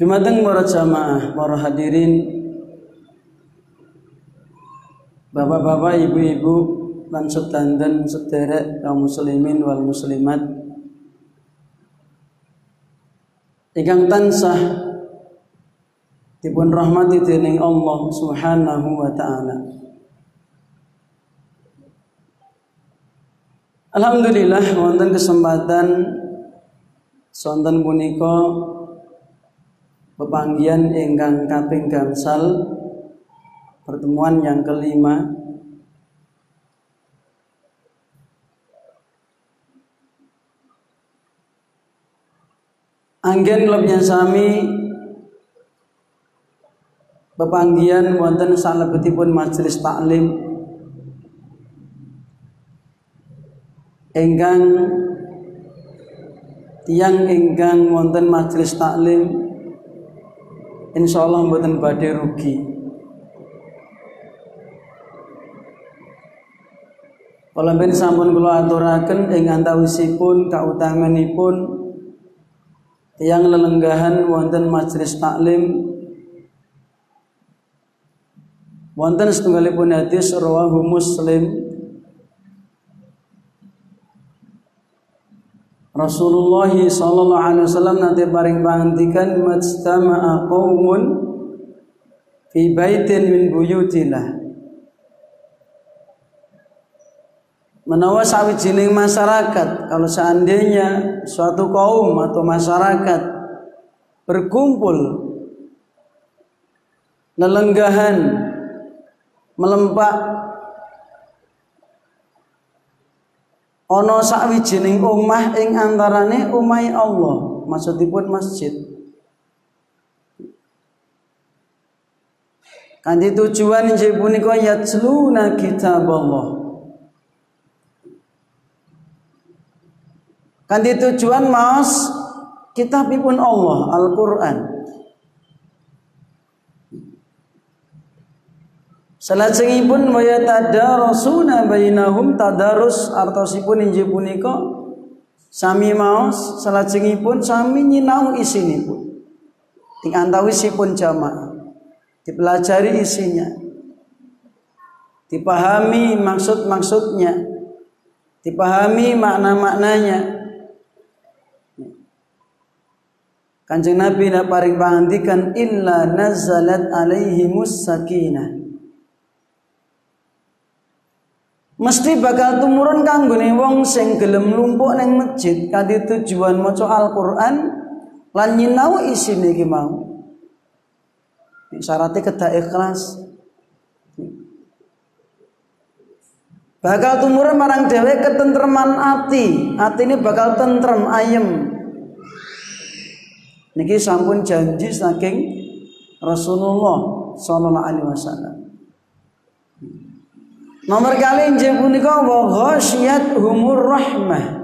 Dumateng para jamaah, para hadirin, bapak-bapak, ibu-ibu, lan sedanten sederek kaum muslimin wal muslimat ingkang tansah dipun rahmati dening Allah Subhanahu wa taala. Alhamdulillah wonten kesempatan sonten punika pepanggian ingkang kaping gangsal. Pertemuan yang kelima. Anggen lebnya sami. Pepanggian wonten salebetipun majelis taklim. Ingkang tiang ingkang wonten majelis taklim insyaallah mboten badhe rugi. Kala ben sampun kula aturaken ing antawisipun kautamanipun yang lelenggahan wonten majelis taklim. Wonten setunggalipun hadis rawahu Muslim Rasulullah sallallahu alaihi wasallam nanti paring pangandikan majtama'a qaumun fi baitin min buyutillah. Menawa sawijining masyarakat kalau seandainya suatu kaum atau masyarakat berkumpul lelenggahan melempak ana sawijining omah ing antarane omahe Allah. Maksudipun masjid. Kanthi tujuan injih punika yatsluna kitab Allah Kanthi tujuan maos kitabipun Allah Al-Qur'an. Salajengipun wa yatadarasuna bainahum tadarus artosipun injih punika sami maos salajengipun sami nyinau isinipun. Ing antawisipun jamaah dipelajari isinya. Dipahami maksud-maksudnya. Dipahami makna-maknanya. Kanjeng Nabi nak paring pangandikan illa nazalat alaihimus sakinah. Mesti bakal tumurun kanggone wong sing gelem lumpuk ning masjid kanthi tujuan maca Al-Qur'an lan nyinau isine iki mau. Syaratnya kedah ikhlas. Bakal tumurun marang dhewe ketentreman ati, atine bakal tentrem ayem. Niki sampun janji saking Rasulullah sallallahu alaihi wasallam. Nomor kali injil punika wa ghasyiyat humur rahmah.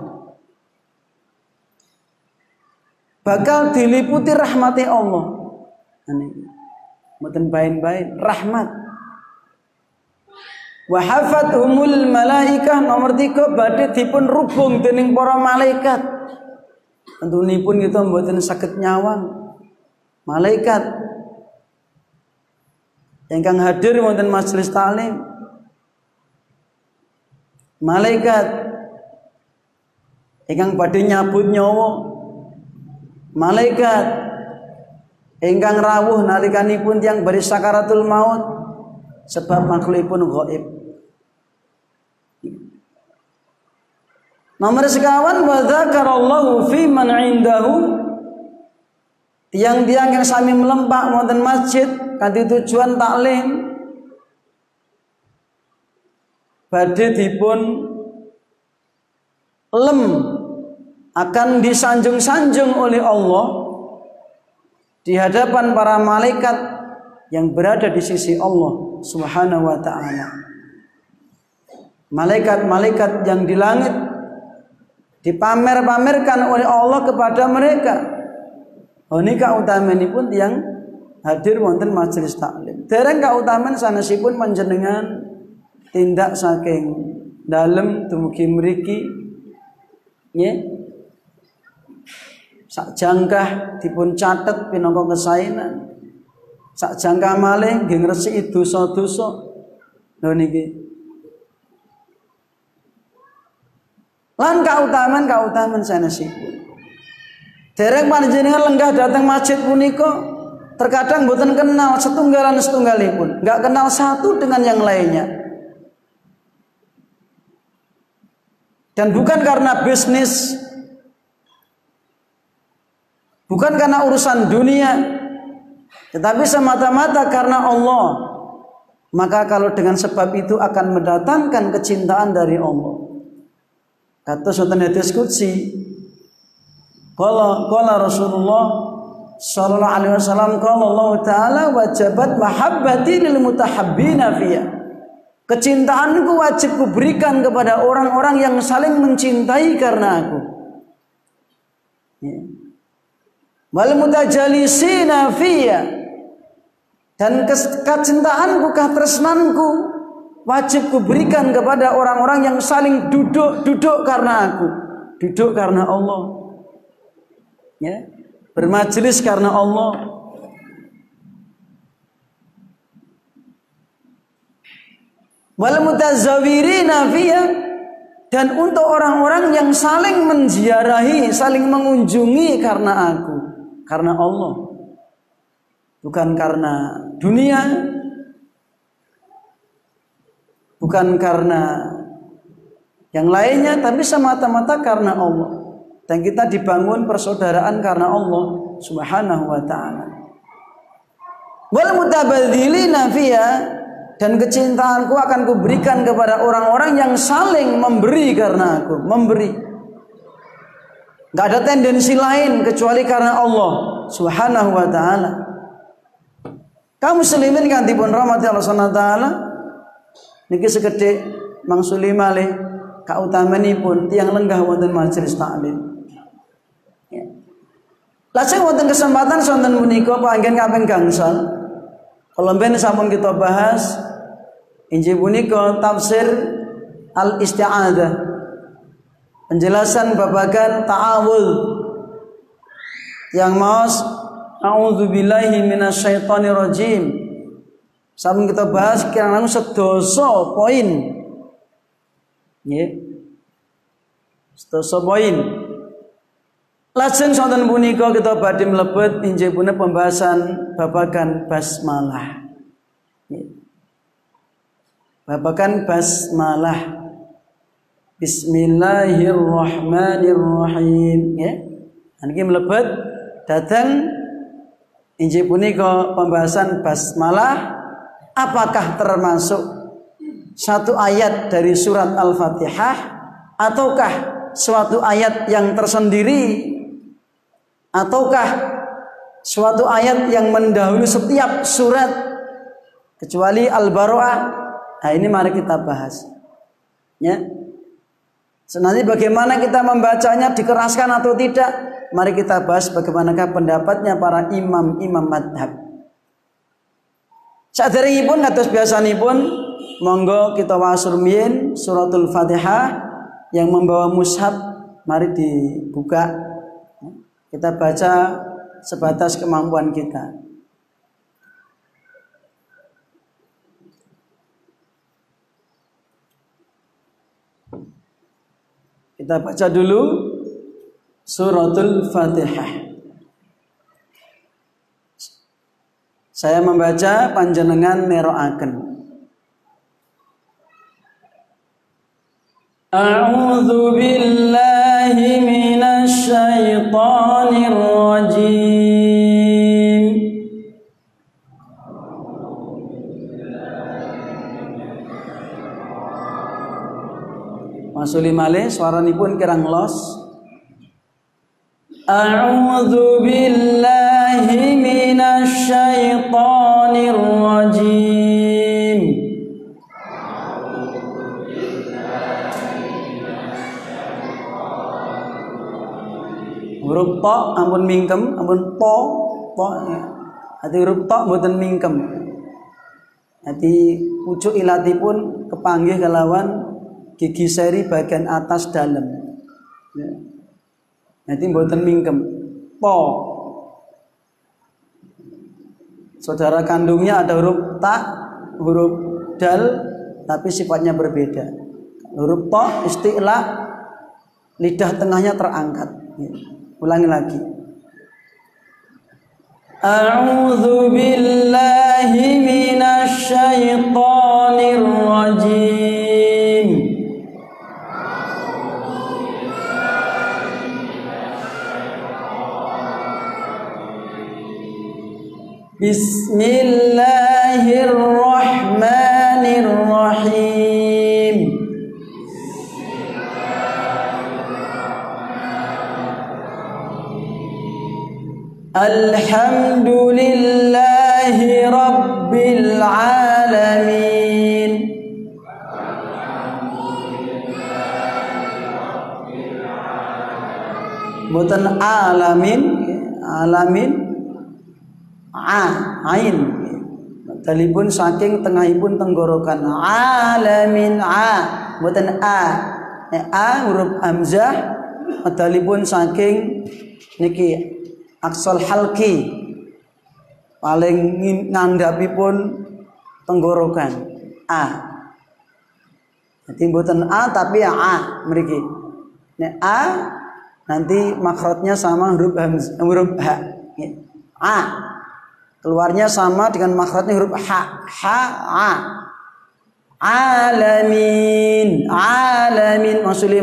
Bakal diliputi rahmati Allah. Ini mboten bain-bain rahmat. Wa humul malaikah nomor tiga badhe dipun rubung dening para malaikat. Tentunipun kita mboten sakit nyawang. Malaikat ingkang hadir wonten majelis talim malaikat. Ingkang badhe nyabut nyawa. Malaikat. Ingkang rawuh nalikanipun tiyang baris sakaratul maut. Sebab makhlukipun gaib Nomor sekawan wa dzakarallahu fi man indahu. Tiang-tiang yang sami melempak wonten masjid kanthi tujuan taklim badhe dipun lem akan disanjung-sanjung oleh Allah di hadapan para malaikat yang berada di sisi Allah Subhanahu wa taala. Malaikat-malaikat yang di langit dipamer-pamerkan oleh Allah kepada mereka. Ini ini pun yang hadir wonten majelis taklim. Dereng kautaman sanesipun panjenengan tindak saking dalam dumugi mriki nggih. Sak jangkah dipun catet pinangka kesainan. Sak jangkah malih nggih ngresiki dosa-dosa. Lho niki. Lan kautaman kautaman sanesipun. Dereng panjenengan lenggah datang masjid punika terkadang boten kenal setunggalan setunggalipun nggak kenal satu dengan yang lainnya Dan bukan karena bisnis, bukan karena urusan dunia, tetapi semata-mata karena Allah. Maka kalau dengan sebab itu akan mendatangkan kecintaan dari Allah. Kata Sultan Hadis Qudsi, kalau Rasulullah sallallahu alaihi wasallam kalau Allah taala wajabat mahabbati lil mutahabbina fiyah. Kecintaanku wajib kuberikan kepada orang-orang yang saling mencintai karena aku. Ya. Wal mutajalisina fiyya. Dan kecintaanku, ketresnanku wajib kuberikan kepada orang-orang yang saling duduk-duduk karena aku. Duduk karena Allah. Ya. Bermajelis karena Allah. Wal mutazawirina fiyya dan untuk orang-orang yang saling menziarahi, saling mengunjungi karena aku, karena Allah. Bukan karena dunia, bukan karena yang lainnya, tapi semata-mata karena Allah. Dan kita dibangun persaudaraan karena Allah Subhanahu wa taala. Wal mutabadzilina fiyya dan kecintaanku akan kuberikan kepada orang-orang yang saling memberi karena aku memberi Gak ada tendensi lain kecuali karena Allah Subhanahu wa taala. Kamu muslimin kan dipun rahmati Allah Subhanahu wa taala. Niki segede Mang Sulimale pun tiang lenggah wonten majelis taklim. Ya. Lajeng wonten kesempatan sonten menika panggen kaping gangsal. Kalau ben sampun kita bahas Injil punika tafsir al-isti'adah. Penjelasan babagan ta'awul yang maus a'udzubillahi minasyaitonir rajim. Sampun kita bahas kira-kira sedoso poin. Nggih. Sedoso poin. Lajeng sonten punika kita badhe mlebet injil punika pembahasan babagan basmalah. Babakan basmalah. Bismillahirrahmanirrahim. Ya. Niki melebet datang injil punika pembahasan basmalah apakah termasuk satu ayat dari surat Al-Fatihah ataukah suatu ayat yang tersendiri ataukah suatu ayat yang mendahului setiap surat kecuali Al-Baro'ah Nah ini mari kita bahas. Ya. Senanti bagaimana kita membacanya dikeraskan atau tidak? Mari kita bahas bagaimanakah pendapatnya para imam-imam madhab. Saat dari pun atas biasa pun monggo kita wasurmin suratul fatihah yang membawa mushaf mari dibuka kita baca sebatas kemampuan kita. Kita baca dulu suratul Fatihah. Saya membaca panjenengan neroaken. Minasy syaithanir rajim. Masuli malih suaranipun kirang los. أعوذ بالله من الشيطان الرجيم huruf ta ampun mingkem ampun po po ya. Hati huruf ta mboten mingkem Hati pucuk ilatipun kepanggih kelawan gigi seri bagian atas dalam ya. Nanti mboten mingkem. Po. Saudara kandungnya ada huruf ta, huruf dal, tapi sifatnya berbeda. Huruf to istilah lidah tengahnya terangkat. Ulangi lagi. A'udzu billahi minasy syaithanir rajim. بسم Alhamdulillahi Rabbil Alamin. Bukan alamin Alamin A Ain. Talibun saking tengahipun tenggorokan. Alamin A. Bukan A. Eh, a huruf Hamzah. Talibun saking Niki aksal halki paling ngandhapipun tenggorokan a jadi buatan a tapi ya a mriki nek a nanti makrotnya sama huruf huruf h a Keluarnya sama dengan makhrajnya huruf ha. Ha, a. Alamin. Alamin. Maksudnya.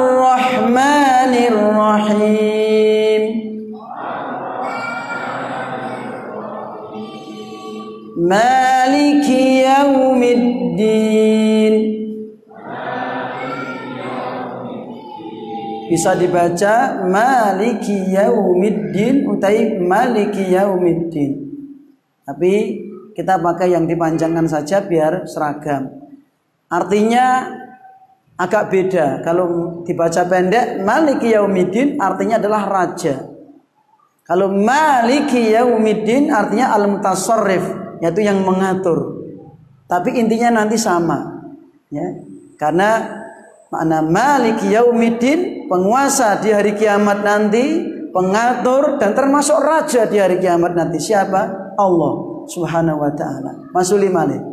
bisa dibaca maliki yaumiddin utai maliki yaumiddin tapi kita pakai yang dipanjangkan saja biar seragam artinya agak beda. Kalau dibaca pendek, Maliki Yaumiddin artinya adalah raja. Kalau Maliki Yaumiddin artinya al-mutasarrif, yaitu yang mengatur. Tapi intinya nanti sama. Ya. Karena makna Malik Yaumidin, penguasa di hari kiamat nanti pengatur dan termasuk raja di hari kiamat nanti. Siapa? Allah Subhanahu wa taala. Masuli Malik.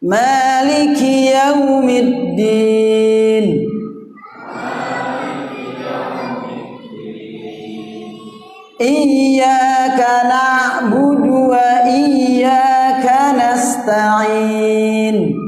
Malik Yaumiddin. Iyyaka na'budu wa iyyaka nasta'in.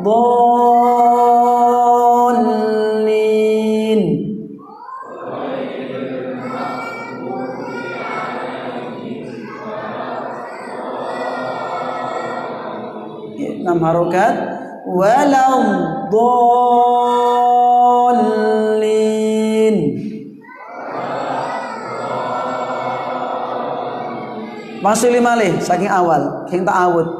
الضالين enam harokat. Walau dolin masih lima leh saking awal. Kita awet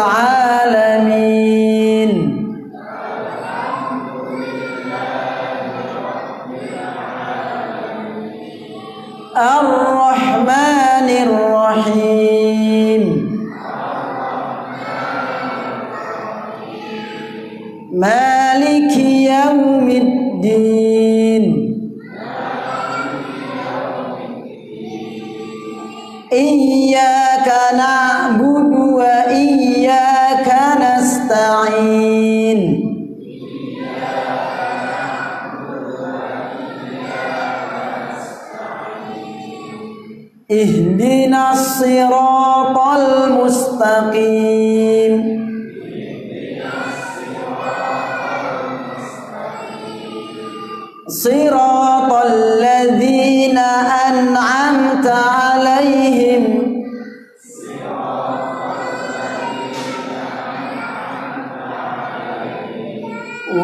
العام الصراط المستقيم. صراط الذين أنعمت عليهم.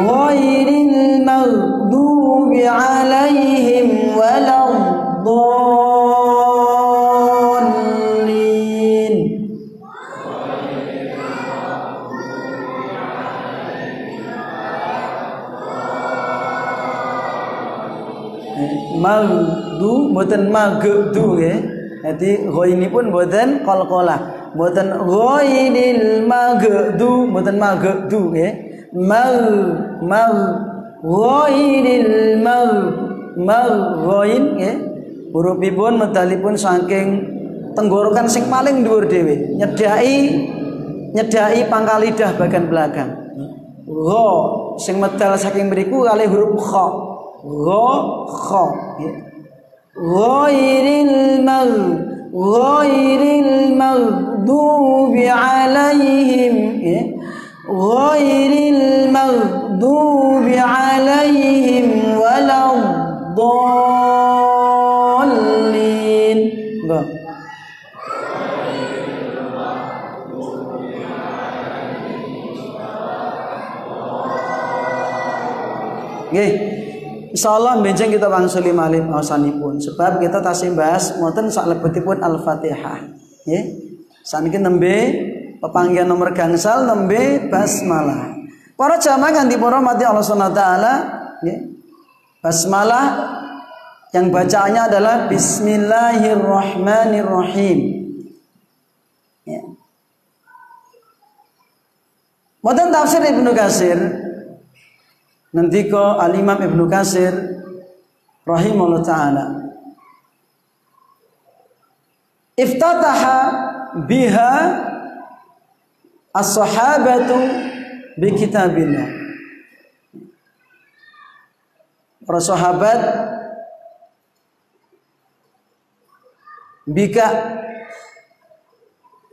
غير المغضوب عليهم mboten magdu nggih. Dadi ini pun mboten qalqalah. Mboten ghainil magdu mboten magdu nggih. Mag mag ghainil mag mag ghain nggih. Hurufipun medalipun saking tenggorokan sing paling dhuwur dhewe. Nyedai nyedai pangkal lidah bagian belakang. Gha sing medal saking mriku kali huruf kha. Gha kha. غير المغ غير المغضوب عليهم إيه؟ غير المغضوب عليهم ولا الضالين. Okay. Insyaallah benjing kita wangsuli malih maosanipun sebab kita tasih bahas wonten saklebetipun Al-Fatihah. Nggih. Saniki nembe pepanggihan nomor gangsal nembe basmalah. Para jamaah ganti para mati Allah Subhanahu wa taala, nggih. Basmalah yang bacaannya adalah Bismillahirrahmanirrahim. Ya. Wonten tafsir Ibnu Katsir nanti ko Al-Imam Ibnu Katsir rahimahullah taala. Iftataha biha as-sahabatu bi kitabillah. Para sahabat bika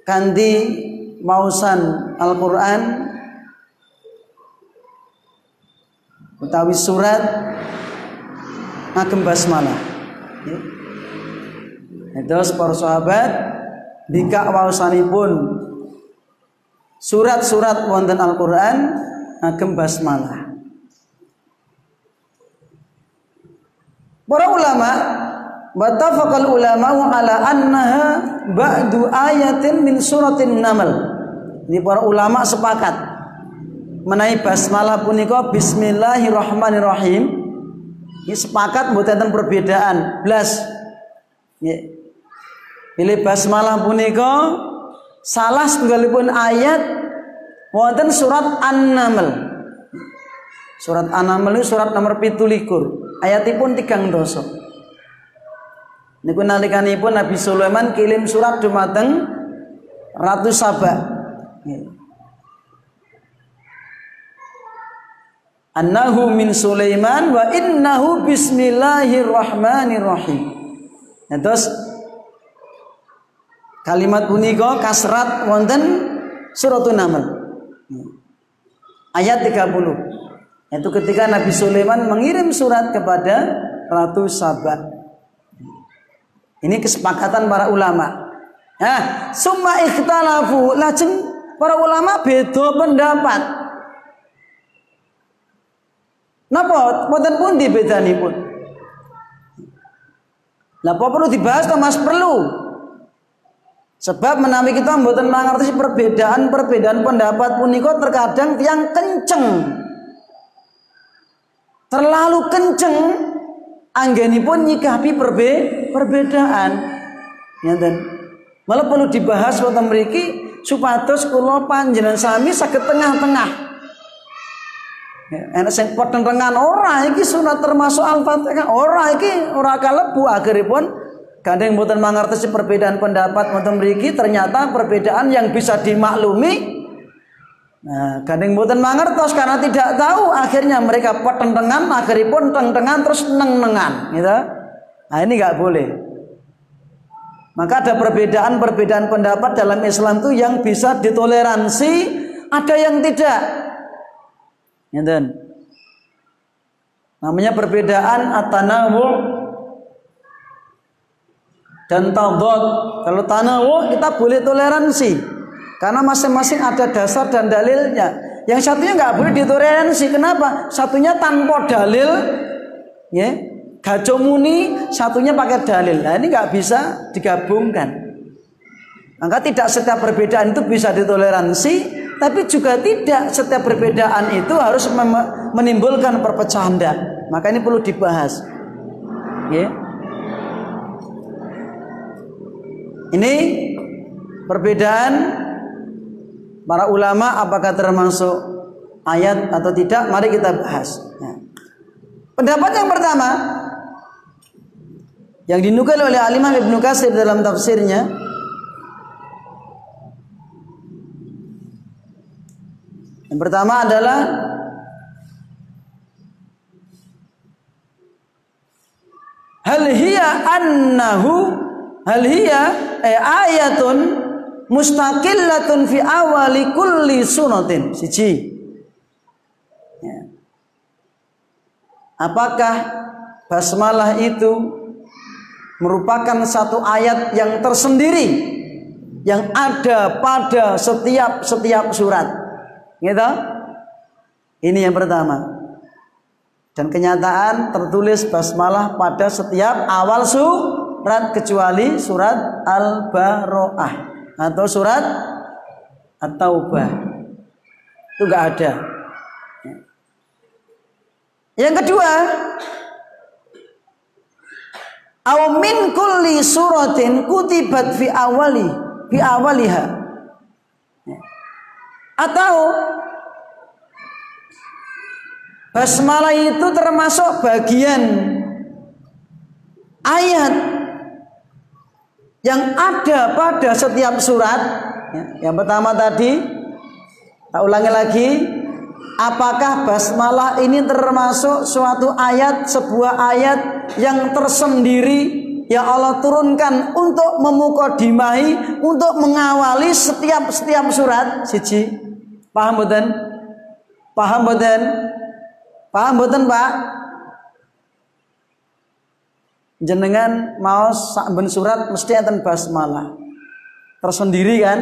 kanti mausan Al-Qur'an utawi surat ngagem basmalah ya. Terus para sahabat bika waosanipun surat-surat wonten Al-Qur'an ngagem basmalah. Para ulama Watafaqal ulama ala annaha ba'du ayatin min suratin Naml. Ini para ulama sepakat menai basmalah punika bismillahirrahmanirrahim. Ini sepakat mboten perbedaan. Nggih. Pilih basmalah punika salah setunggalipun ayat wonten surat An-Naml. Surat An-Naml surat nomor 17. Ayatipun tigang dosa. Niku nalikanipun Nabi Sulaiman kirim surat dumateng Ratu Sabah. Annahu min Sulaiman wa innahu bismillahirrahmanirrahim. Nah, terus kalimat punika kasrat wonten suratun Naml. Ayat 30. Itu ketika Nabi Sulaiman mengirim surat kepada Ratu Sabah. Ini kesepakatan para ulama. Nah, summa ikhtalafu lajeng para ulama beda pendapat. Napa mboten pun dibedanipun? Lah apa perlu dibahas to Mas perlu. Sebab menawi kita mboten mengerti perbedaan-perbedaan pendapat punika terkadang tiang kenceng. Terlalu kenceng anggenipun nyikapi perbe perbedaan. Ngeten. Malah perlu dibahas wonten mriki supados kula panjenengan sami saged tengah-tengah. Enak sing petentengan ora iki sunat termasuk Al-Fatihah. Ora iki ora kalebu akhiripun gandeng mboten mangertesi perbedaan pendapat wonten mriki ternyata perbedaan yang bisa dimaklumi Nah, gandeng mboten mangertos karena tidak tahu akhirnya mereka petentengan akhiripun teng-tengan terus neng-nengan gitu. Nah, ini nggak boleh. Maka ada perbedaan-perbedaan pendapat dalam Islam itu yang bisa ditoleransi, ada yang tidak. Ngeten. Namanya perbedaan atanawu dan tadad. Kalau tanawu kita boleh toleransi karena masing-masing ada dasar dan dalilnya. Yang satunya nggak boleh ditoleransi. Kenapa? Satunya tanpa dalil, ya. Satunya pakai dalil. Nah, ini nggak bisa digabungkan. Maka tidak setiap perbedaan itu bisa ditoleransi, tapi juga tidak setiap perbedaan itu harus menimbulkan perpecahan Maka ini perlu dibahas. Ya. Ini perbedaan para ulama apakah termasuk ayat atau tidak? Mari kita bahas. Ya. Pendapat yang pertama yang dinukil oleh Alimah Ibnu Katsir dalam tafsirnya Yang pertama adalah hal hiya annahu hal hiya eh, ayatun mustaqillatun fi awali kulli sunatin. Siji. Ya. apakah basmalah itu merupakan satu ayat yang tersendiri yang ada pada setiap setiap surat Gitu? Ini yang pertama. Dan kenyataan tertulis basmalah pada setiap awal surat kecuali surat Al-Baroah atau surat At-Taubah. Itu enggak ada. Yang kedua, aw min kulli suratin kutibat fi awali fi awaliha atau basmalah itu termasuk bagian ayat yang ada pada setiap surat. Ya, yang pertama tadi, tak ulangi lagi, apakah basmalah ini termasuk suatu ayat, sebuah ayat yang tersendiri yang Allah turunkan untuk memukodimahi, untuk mengawali setiap setiap surat. Siji, paham boten? Paham boten? Paham boten Pak? Jenengan mau saben surat mesti enten basmalah. Tersendiri kan?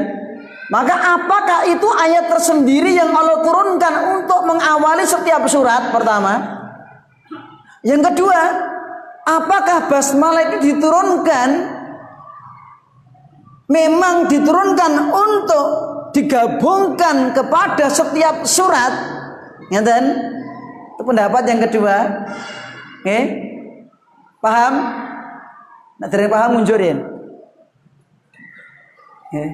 Maka apakah itu ayat tersendiri yang Allah turunkan untuk mengawali setiap surat pertama? Yang kedua, apakah basmalah itu diturunkan memang diturunkan untuk digabungkan kepada setiap surat. Ngeten itu pendapat yang kedua. Oke? Paham? Nah dari paham munjurin oke?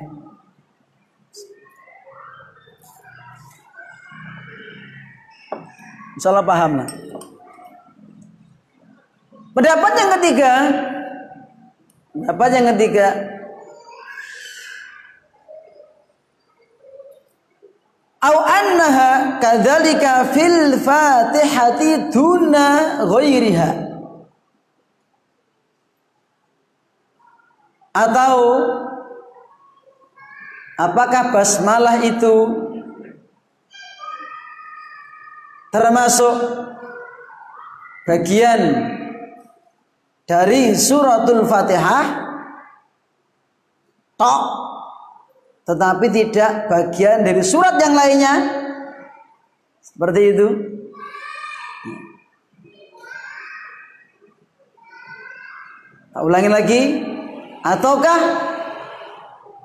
Insyaallah paham lah. Pendapat yang ketiga, pendapat yang ketiga, annaha kadzalika fil Fatihati duna ghairiha. Atau apakah basmalah itu termasuk bagian dari suratul Fatihah tok tetapi tidak bagian dari surat yang lainnya. Seperti itu. Tak ulangi lagi. Ataukah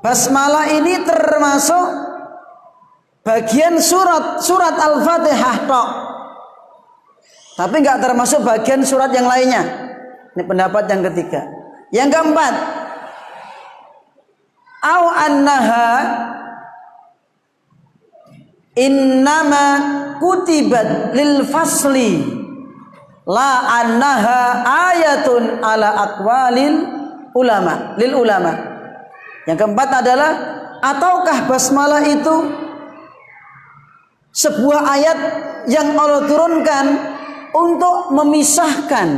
basmalah ini termasuk bagian surat surat al-fatihah tok? Tapi nggak termasuk bagian surat yang lainnya. Ini pendapat yang ketiga. Yang keempat annaha innama kutibat lil fasli. La annaha ayatun ala aqwalil ulama. Lil ulama. Yang keempat adalah ataukah basmalah itu sebuah ayat yang Allah turunkan untuk memisahkan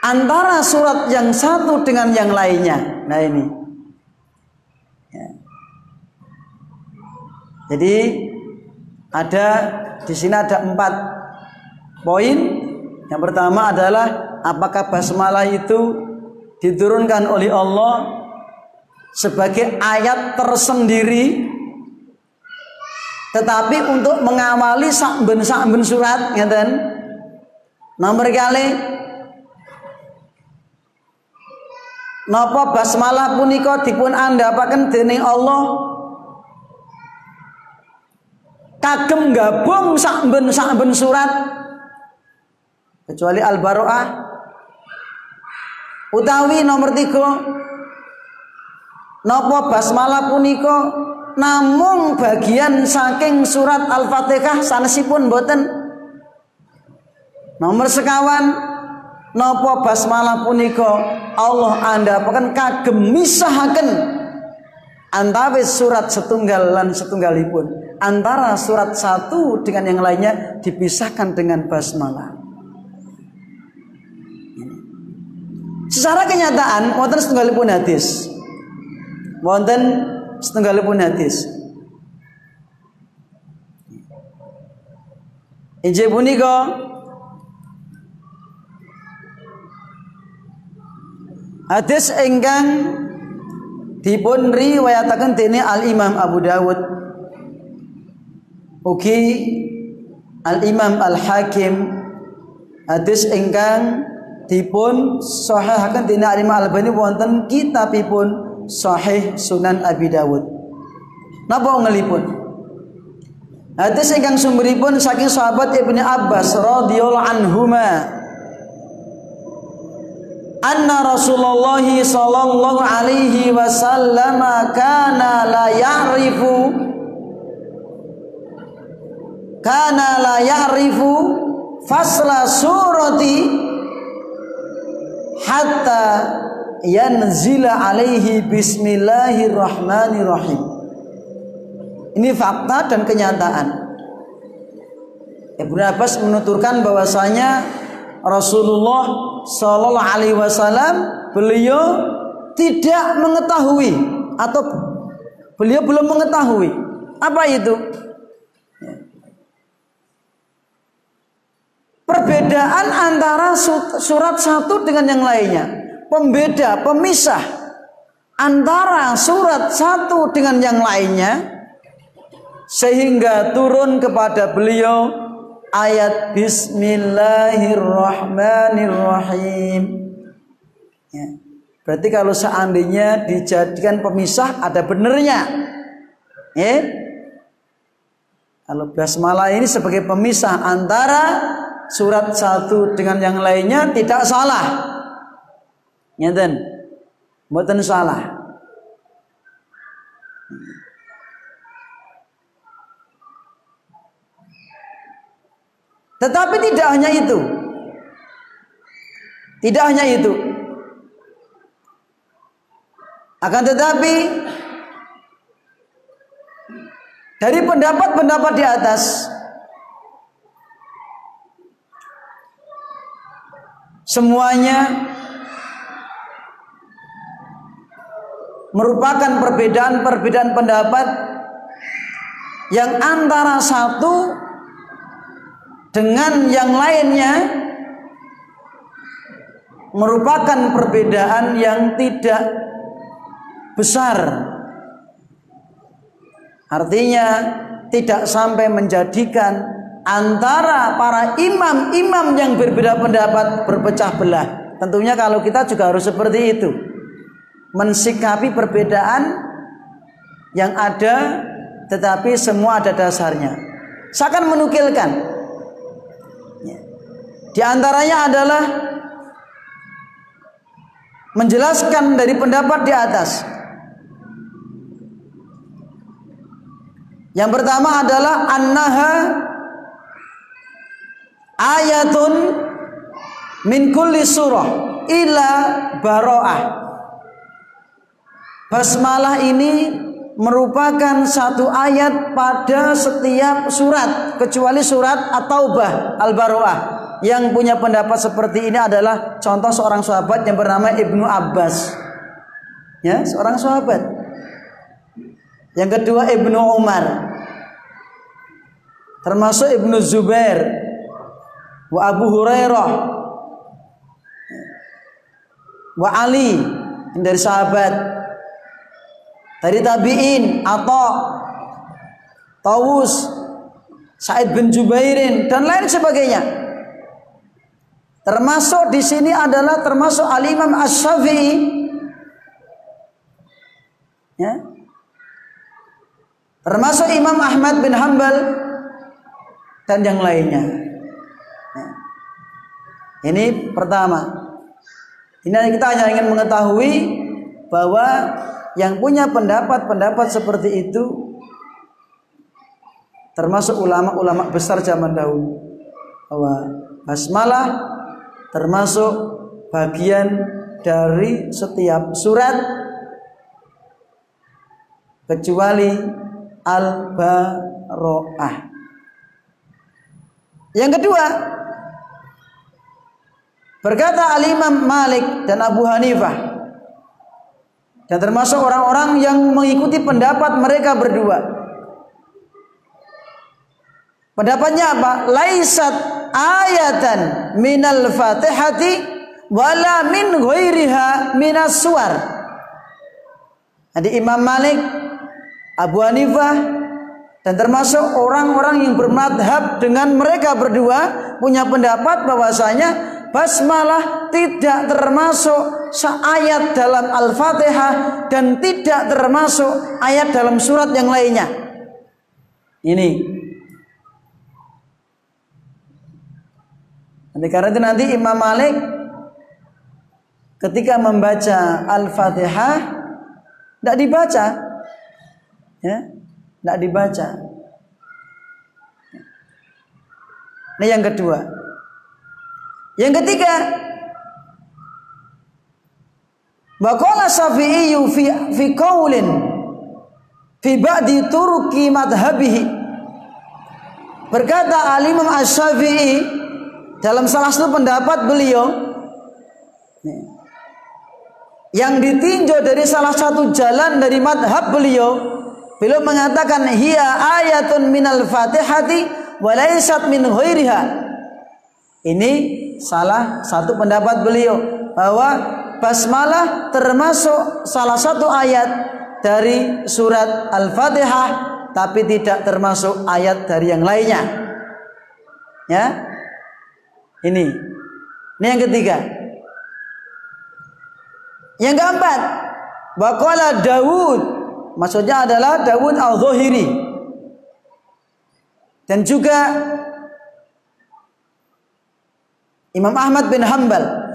antara surat yang satu dengan yang lainnya. Nah ini Jadi ada di sini ada empat poin. Yang pertama adalah apakah basmalah itu diturunkan oleh Allah sebagai ayat tersendiri tetapi untuk mengawali sakben sakben surat ngeten nomor kali napa basmalah punika dipun andhapaken dening Allah kagem gabung sakben sakben surat. Kecuali al baroah utawi nomor tiga. Nopo basmalah puniko namung bagian saking surat al-fatihah sanesipun boten nomor sekawan. Nopo basmalah puniko Allah anda akan kagem misahaken antawis surat setunggal lan setunggalipun antara surat satu dengan yang lainnya dipisahkan dengan basmalah. Secara kenyataan wonten setunggalipun hadis. Wonten setunggalipun hadis. Injil punika hadis ingkang dipun riwayataken dening Al Imam Abu Dawud Ugi Al Imam Al Hakim hadis ingkang dipun sahihaken dina Al Imam Al Albani wonten kitabipun Sahih Sunan Abi Dawud. Napa ngelipun? Hadis ingkang sumberipun saking sahabat Ibnu Abbas radhiyallahu anhuma anna Rasulullah sallallahu alaihi wasallam kana la ya'rifu kana la ya'rifu fasla surati hatta yanzila alaihi bismillahirrahmanirrahim. Ini fakta dan kenyataan. Ibnu Abbas menuturkan bahwasanya Rasulullah Shallallahu Alaihi Wasallam beliau tidak mengetahui atau beliau belum mengetahui apa itu Perbedaan antara surat satu dengan yang lainnya. Pembeda, pemisah antara surat satu dengan yang lainnya sehingga turun kepada beliau ayat Bismillahirrahmanirrahim. Ya. Berarti kalau seandainya dijadikan pemisah ada benernya. Ya. Kalau basmalah ini sebagai pemisah antara surat satu dengan yang lainnya tidak salah. Ngeten. Mboten salah. Tetapi tidak hanya itu. Tidak hanya itu. Akan tetapi Dari pendapat-pendapat di atas semuanya merupakan perbedaan-perbedaan pendapat yang antara satu dengan yang lainnya merupakan perbedaan yang tidak besar. Artinya tidak sampai menjadikan antara para imam-imam yang berbeda pendapat berpecah belah. Tentunya kalau kita juga harus seperti itu mensikapi perbedaan yang ada tetapi semua ada dasarnya. Saya akan menukilkan. Ya. Di antaranya adalah menjelaskan dari pendapat di atas. Yang pertama adalah annaha ayatun min kulli surah ila baro'ah. Basmalah ini merupakan satu ayat pada setiap surat kecuali surat At-Taubah Al-Baroah. Yang punya pendapat seperti ini adalah contoh seorang sahabat yang bernama Ibnu Abbas. Ya seorang sahabat. Yang kedua Ibnu Umar. Termasuk Ibnu Zubair wa Abu Hurairah wa Ali dari sahabat dari tabi'in atau Tawus Said bin Jubairin dan lain sebagainya. Termasuk di sini adalah termasuk Al-Imam Asy-Syafi'i. Ya. Termasuk Imam Ahmad bin Hambal dan yang lainnya. Ini pertama. Ini kita hanya ingin mengetahui bahwa yang punya pendapat-pendapat seperti itu termasuk ulama-ulama besar zaman dahulu bahwa basmalah termasuk bagian dari setiap surat kecuali al-baro'ah. Yang kedua, berkata Al-Imam Malik dan Abu Hanifah dan termasuk orang-orang yang mengikuti pendapat mereka berdua. Pendapatnya apa? Laisat ayatan minal fatihati wala min ghairiha minas suar. Jadi Imam Malik, Abu Hanifah dan termasuk orang-orang yang bermadhab dengan mereka berdua punya pendapat bahwasanya basmalah tidak termasuk ayat dalam Al-Fatihah dan tidak termasuk ayat dalam surat yang lainnya. Ini. Nanti karena itu nanti Imam Malik ketika membaca Al-Fatihah tidak dibaca. Ya, tidak dibaca. Ini yang kedua. Yang ketiga, Baqala Syafi'i fi fi qaulin fi ba'di turki madhabihi. Berkata Al Imam Asy-Syafi'i dalam salah satu pendapat beliau yang ditinjau dari salah satu jalan dari madhab beliau beliau mengatakan hiya ayatun minal fatihati walaisat min ghairiha ini salah satu pendapat beliau bahwa basmalah termasuk salah satu ayat dari surat Al-Fatihah tapi tidak termasuk ayat dari yang lainnya. Ya. Ini. Ini yang ketiga. Yang keempat, Waqala Dawud maksudnya adalah Dawud Al-Zahiri. Dan juga Imam Ahmad bin Hambal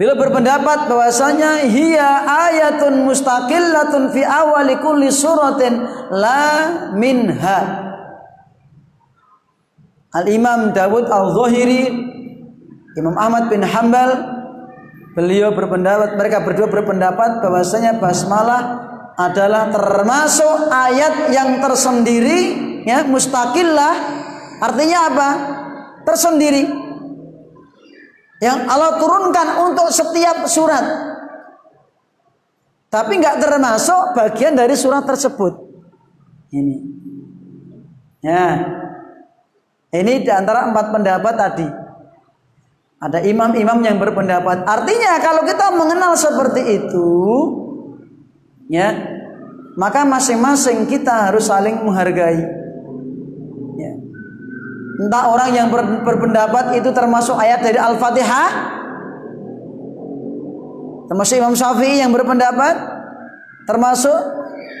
Bila berpendapat bahwasanya hiya ayatun mustaqillatun fi awali kulli suratin la minha. Al-Imam Dawud Al-Zahiri Imam Ahmad bin Hambal beliau berpendapat mereka berdua berpendapat bahwasanya basmalah adalah termasuk ayat yang tersendiri ya mustakillah artinya apa tersendiri. Yang Allah turunkan untuk setiap surat. Tapi nggak termasuk bagian dari surat tersebut. Ini. Ya. Ini di antara empat pendapat tadi. Ada imam-imam yang berpendapat. Artinya kalau kita mengenal seperti itu ya maka masing-masing kita harus saling menghargai. Entah orang yang ber, berpendapat itu termasuk ayat dari al-fatihah. Termasuk Imam Syafi'i yang berpendapat. Termasuk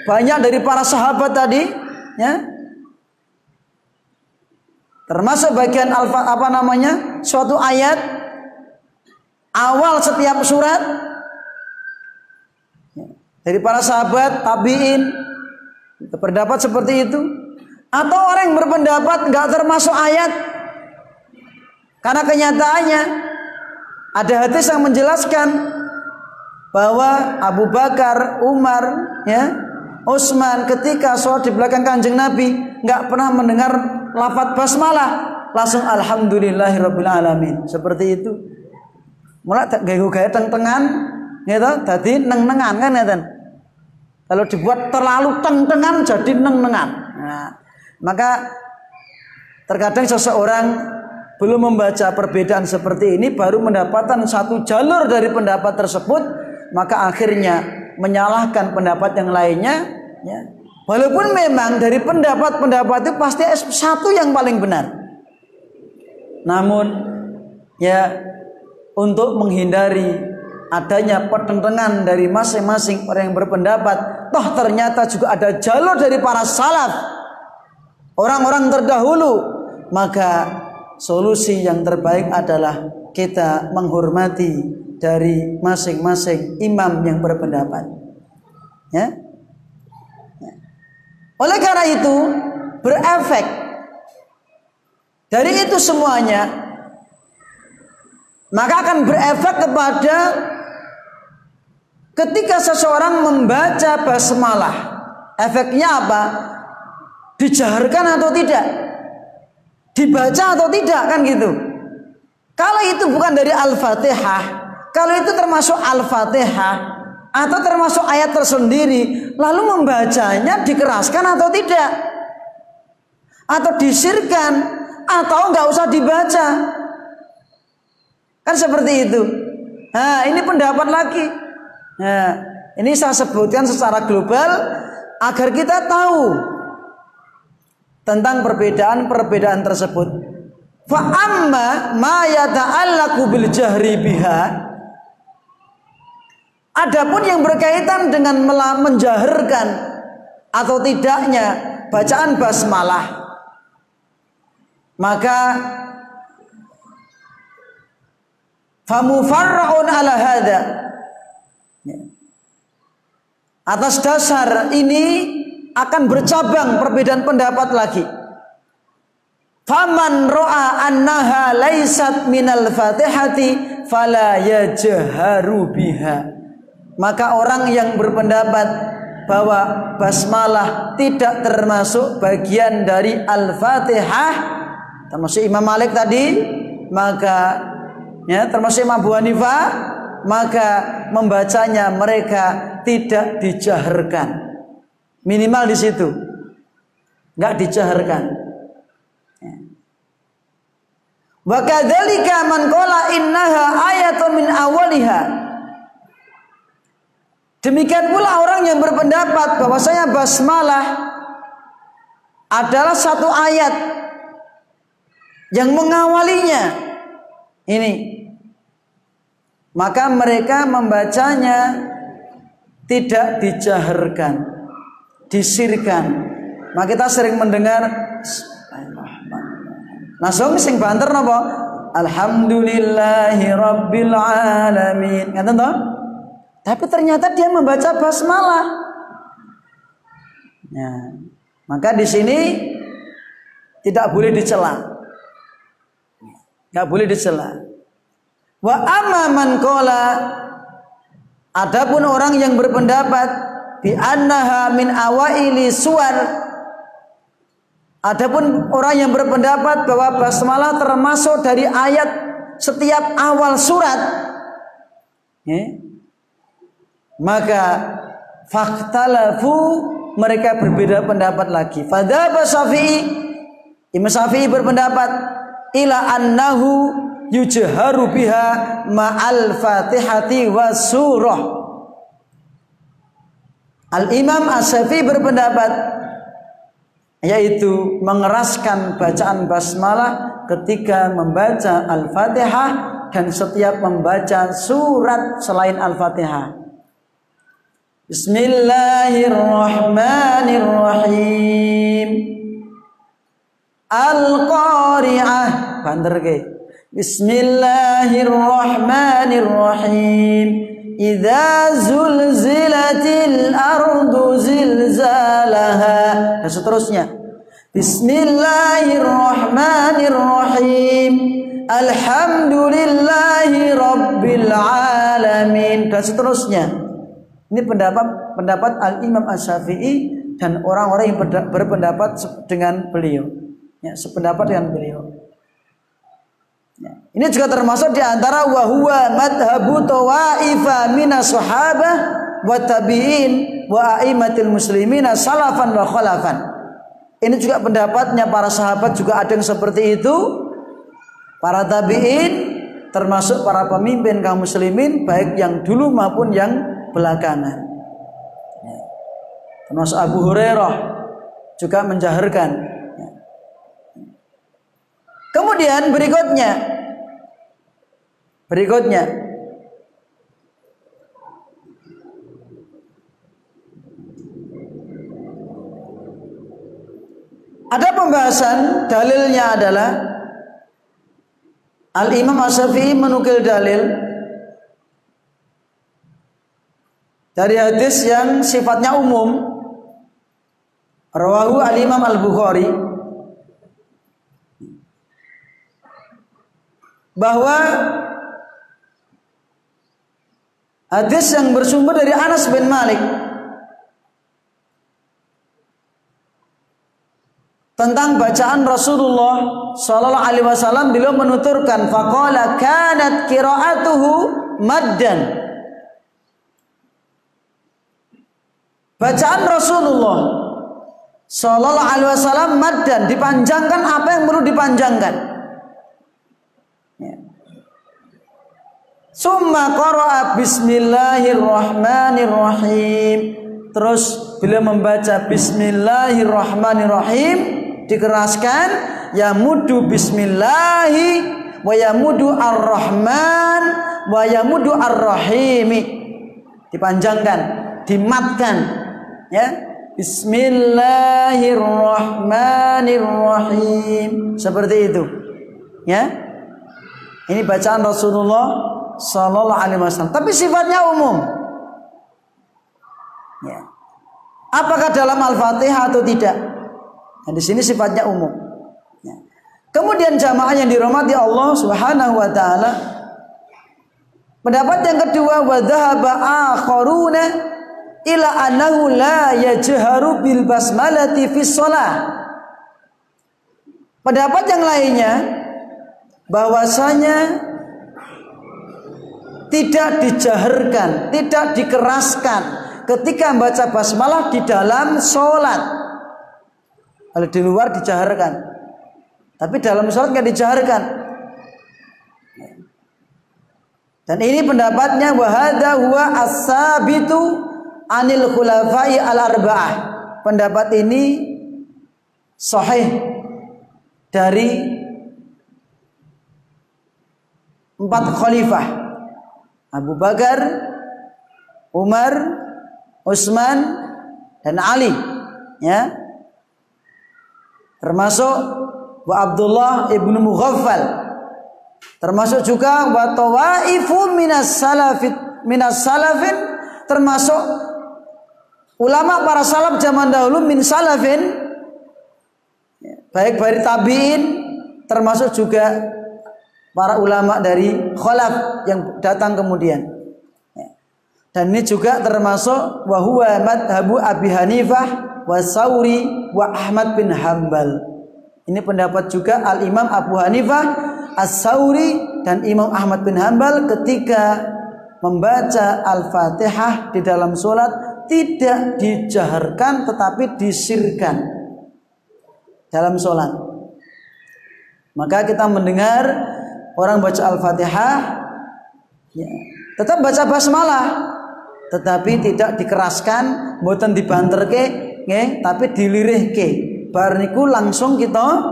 banyak dari para sahabat tadi ya. Termasuk bagian alfa apa namanya suatu ayat awal setiap surat. Dari para sahabat, tabiin, berpendapat seperti itu. Atau orang yang berpendapat nggak termasuk ayat. Karena kenyataannya ada hadis yang menjelaskan bahwa Abu Bakar, Umar, ya, Utsman ketika sholat di belakang kanjeng Nabi nggak pernah mendengar lafat basmalah, langsung alhamdulillahirabbil alamin. Seperti itu. Mulai gaya-gaya teng-tengan gitu tadi neng-nengan kan ya kalau dibuat terlalu teng-tengan jadi neng-nengan nah, maka terkadang seseorang belum membaca perbedaan seperti ini baru mendapatkan satu jalur dari pendapat tersebut maka akhirnya menyalahkan pendapat yang lainnya ya. walaupun memang dari pendapat-pendapat itu pasti satu yang paling benar namun ya untuk menghindari adanya pertentangan dari masing-masing orang yang berpendapat toh ternyata juga ada jalur dari para salaf orang-orang terdahulu. Maka solusi yang terbaik adalah kita menghormati dari masing-masing imam yang berpendapat. Ya? Oleh karena itu berefek dari itu semuanya maka akan berefek kepada Ketika seseorang membaca basmalah, efeknya apa? Dijaharkan atau tidak? Dibaca atau tidak kan gitu. Kalau itu bukan dari Al-Fatihah, kalau itu termasuk Al-Fatihah atau termasuk ayat tersendiri, lalu membacanya dikeraskan atau tidak? Atau disirkan atau nggak usah dibaca? Kan seperti itu. Nah, ini pendapat lagi. Nah, ini saya sebutkan secara global agar kita tahu tentang perbedaan-perbedaan tersebut. Fa amma ma yata'allaqu bil jahri biha Adapun yang berkaitan dengan menjaharkan atau tidaknya bacaan basmalah maka famufarra'un ala hadha Ya. Atas dasar ini akan bercabang perbedaan pendapat lagi. Faman ro'a annaha laisat minal fatihati fala yajharu biha. Maka orang yang berpendapat bahwa basmalah tidak termasuk bagian dari Al-Fatihah termasuk Imam Malik tadi maka ya termasuk Imam Abu Hanifah maka membacanya mereka tidak dijaharkan. Minimal di situ. Enggak dijaharkan. Wa kadzalika man qala innaha ayatun min awaliha. Demikian pula orang yang berpendapat bahwasanya basmalah adalah satu ayat yang mengawalinya. Ini maka mereka membacanya tidak dijaharkan, disirkan. Maka kita sering mendengar Langsung sing banter napa? Alhamdulillahi rabbil alamin. Ngaten toh? Tapi ternyata dia membaca basmalah. Ya. Maka di sini tidak boleh dicela. Tidak boleh dicela. Wa amma man qala adapun orang yang berpendapat bi annaha min awaili suwar Adapun orang yang berpendapat bahwa basmalah termasuk dari ayat setiap awal surat, ya, maka faktalafu mereka berbeda pendapat lagi. Fadhaba Syafi'i Imam Syafi'i berpendapat ila annahu yujharu biha ma'al fatihati wa surah. Al Imam Asy-Syafi'i berpendapat yaitu mengeraskan bacaan basmalah ketika membaca Al-Fatihah dan setiap membaca surat selain Al-Fatihah. Bismillahirrahmanirrahim. Al-Qari'ah. Banter ke. Bismillahirrahmanirrahim. Idza zulzilatil ardu zilzalaha dan seterusnya. Bismillahirrahmanirrahim. Alhamdulillahi rabbil alamin dan seterusnya. Ini pendapat pendapat Al Imam Asy-Syafi'i dan orang-orang yang berpendapat dengan beliau. Ya, sependapat dengan beliau. Ini juga termasuk di antara wa huwa madhabu tawaifa minas sahabah wa tabi'in wa a'immatil muslimina salafan wa khalafan. Ini juga pendapatnya para sahabat juga ada yang seperti itu. Para tabi'in termasuk para pemimpin kaum muslimin baik yang dulu maupun yang belakangan. Termasuk Abu Hurairah juga menjaharkan. Kemudian berikutnya. Berikutnya. Ada pembahasan dalilnya adalah Al-Imam Asyafi'i menukil dalil dari hadis yang sifatnya umum. Rawahu Al-Imam Al-Bukhari bahwa Hadis yang bersumber dari Anas bin Malik tentang bacaan Rasulullah sallallahu alaihi wasallam beliau menuturkan faqala kanat qiraatuhu maddan. Bacaan Rasulullah sallallahu alaihi wasallam maddan dipanjangkan apa yang perlu dipanjangkan Summa qara'a bismillahirrahmanirrahim. Terus beliau membaca bismillahirrahmanirrahim dikeraskan ya mudu bismillahi wa yamudu ar-rahman wa yamudu ar-rahimi. Dipanjangkan dimatkan ya. Bismillahirrahmanirrahim. Seperti itu ya. Ini bacaan Rasulullah Sallallahu Alaihi Wasallam. Tapi sifatnya umum. Ya. Apakah dalam Al-Fatihah atau tidak? Nah, di sini sifatnya umum. Ya. Kemudian jamaah yang dirahmati Allah Subhanahu wa taala Pendapat yang kedua wa dhahaba akharuna ila annahu la yajharu bil basmalati fi shalah. Pendapat yang lainnya bahwasanya tidak dijaharkan, tidak dikeraskan ketika membaca basmalah di dalam sholat. Kalau di luar dijaharkan, tapi dalam sholat nggak dijaharkan. Dan ini pendapatnya wahada huwa asabitu anil khulafai al arba'ah. Pendapat ini sahih dari empat khalifah Abu Bakar, Umar, Utsman dan Ali ya. Termasuk wa Abdullah ibnu Mughaffal. Termasuk juga wa tawaifu minas salafit minas salafin. Termasuk ulama para salaf zaman dahulu min salafin. Baik dari tabiin termasuk juga para ulama dari khalaf yang datang kemudian. Ya. Dan ini juga termasuk wahwa madhabu Abi Hanifah wa Sauri wa Ahmad bin Hambal. Ini pendapat juga Al Imam Abu Hanifah, As Sauri dan Imam Ahmad bin Hambal ketika membaca Al-Fatihah di dalam sholat tidak dijaharkan tetapi disirkan dalam sholat. Maka kita mendengar orang baca Al-Fatihah, ya, tetap baca basmalah, tetapi tidak dikeraskan, buatan dibanterke, ke, tapi dilirihke. Barniku langsung kita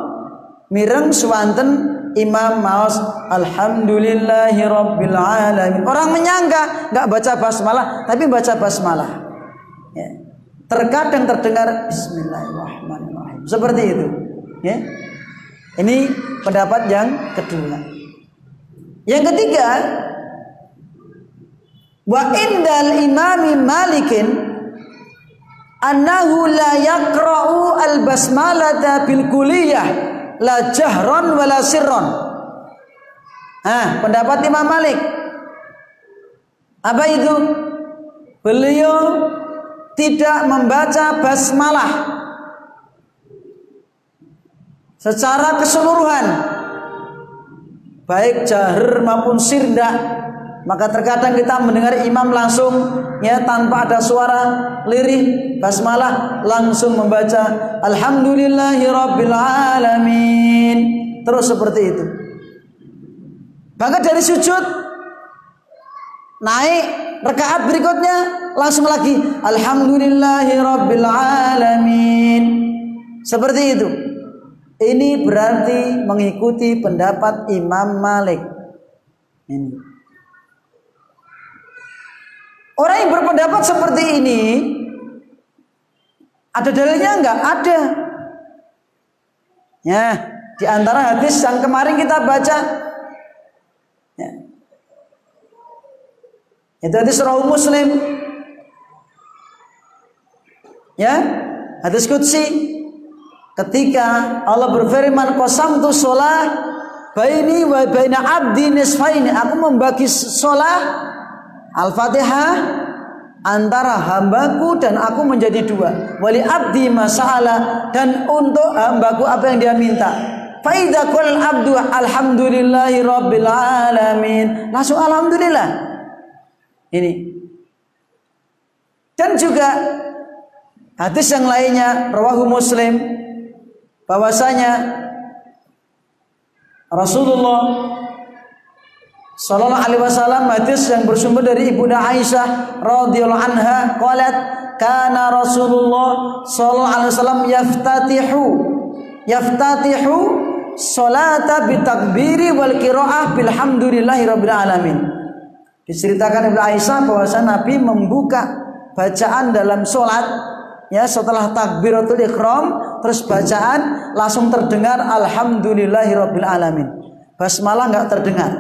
mireng swanten Imam Maus Alhamdulillahi Rabbil Alamin Orang menyangka nggak baca basmalah Tapi baca basmalah ya. Terkadang terdengar Bismillahirrahmanirrahim Seperti itu ya. Ini pendapat yang kedua Yang ketiga Wa indal imami malikin annahu la yaqra'u al basmalata bil kuliyah la jahron wala sirron. Ah, pendapat Imam Malik. Apa itu? Beliau tidak membaca basmalah secara keseluruhan baik jahar maupun sirda maka terkadang kita mendengar imam langsung ya tanpa ada suara lirih basmalah langsung membaca alhamdulillahi rabbil alamin. Terus seperti itu. Bahkan dari sujud naik rekaat berikutnya langsung lagi alhamdulillahi rabbil alamin. Seperti itu. Ini berarti mengikuti pendapat Imam Malik. Ini. Orang yang berpendapat seperti ini ada dalilnya enggak? Ada. Ya, di antara hadis yang kemarin kita baca ya. Itu hadis Rahu Muslim. Ya, hadis Qudsi ketika Allah berfirman qasamtu shalah baini wa baina abdi nisfaini aku membagi sholat Al-Fatihah antara hambaku dan aku menjadi dua. Wali abdi masalah dan untuk hambaku apa yang dia minta. Faida kul abdu alhamdulillahi rabbil alamin. Langsung alhamdulillah. Ini. Dan juga hadis yang lainnya rawahu Muslim bahwasanya Rasulullah Sallallahu alaihi wasallam hadis yang bersumber dari Ibunda Aisyah radhiyallahu anha qalat kana Rasulullah sallallahu alaihi wasallam yaftatihu yaftatihu salata bitakbiri wal qiraah bilhamdulillahi rabbil alamin. Diceritakan Ibnu Aisyah bahwa Nabi membuka bacaan dalam solat ya setelah takbiratul ikhram terus bacaan langsung terdengar alhamdulillahi rabbil alamin. Basmalah enggak terdengar.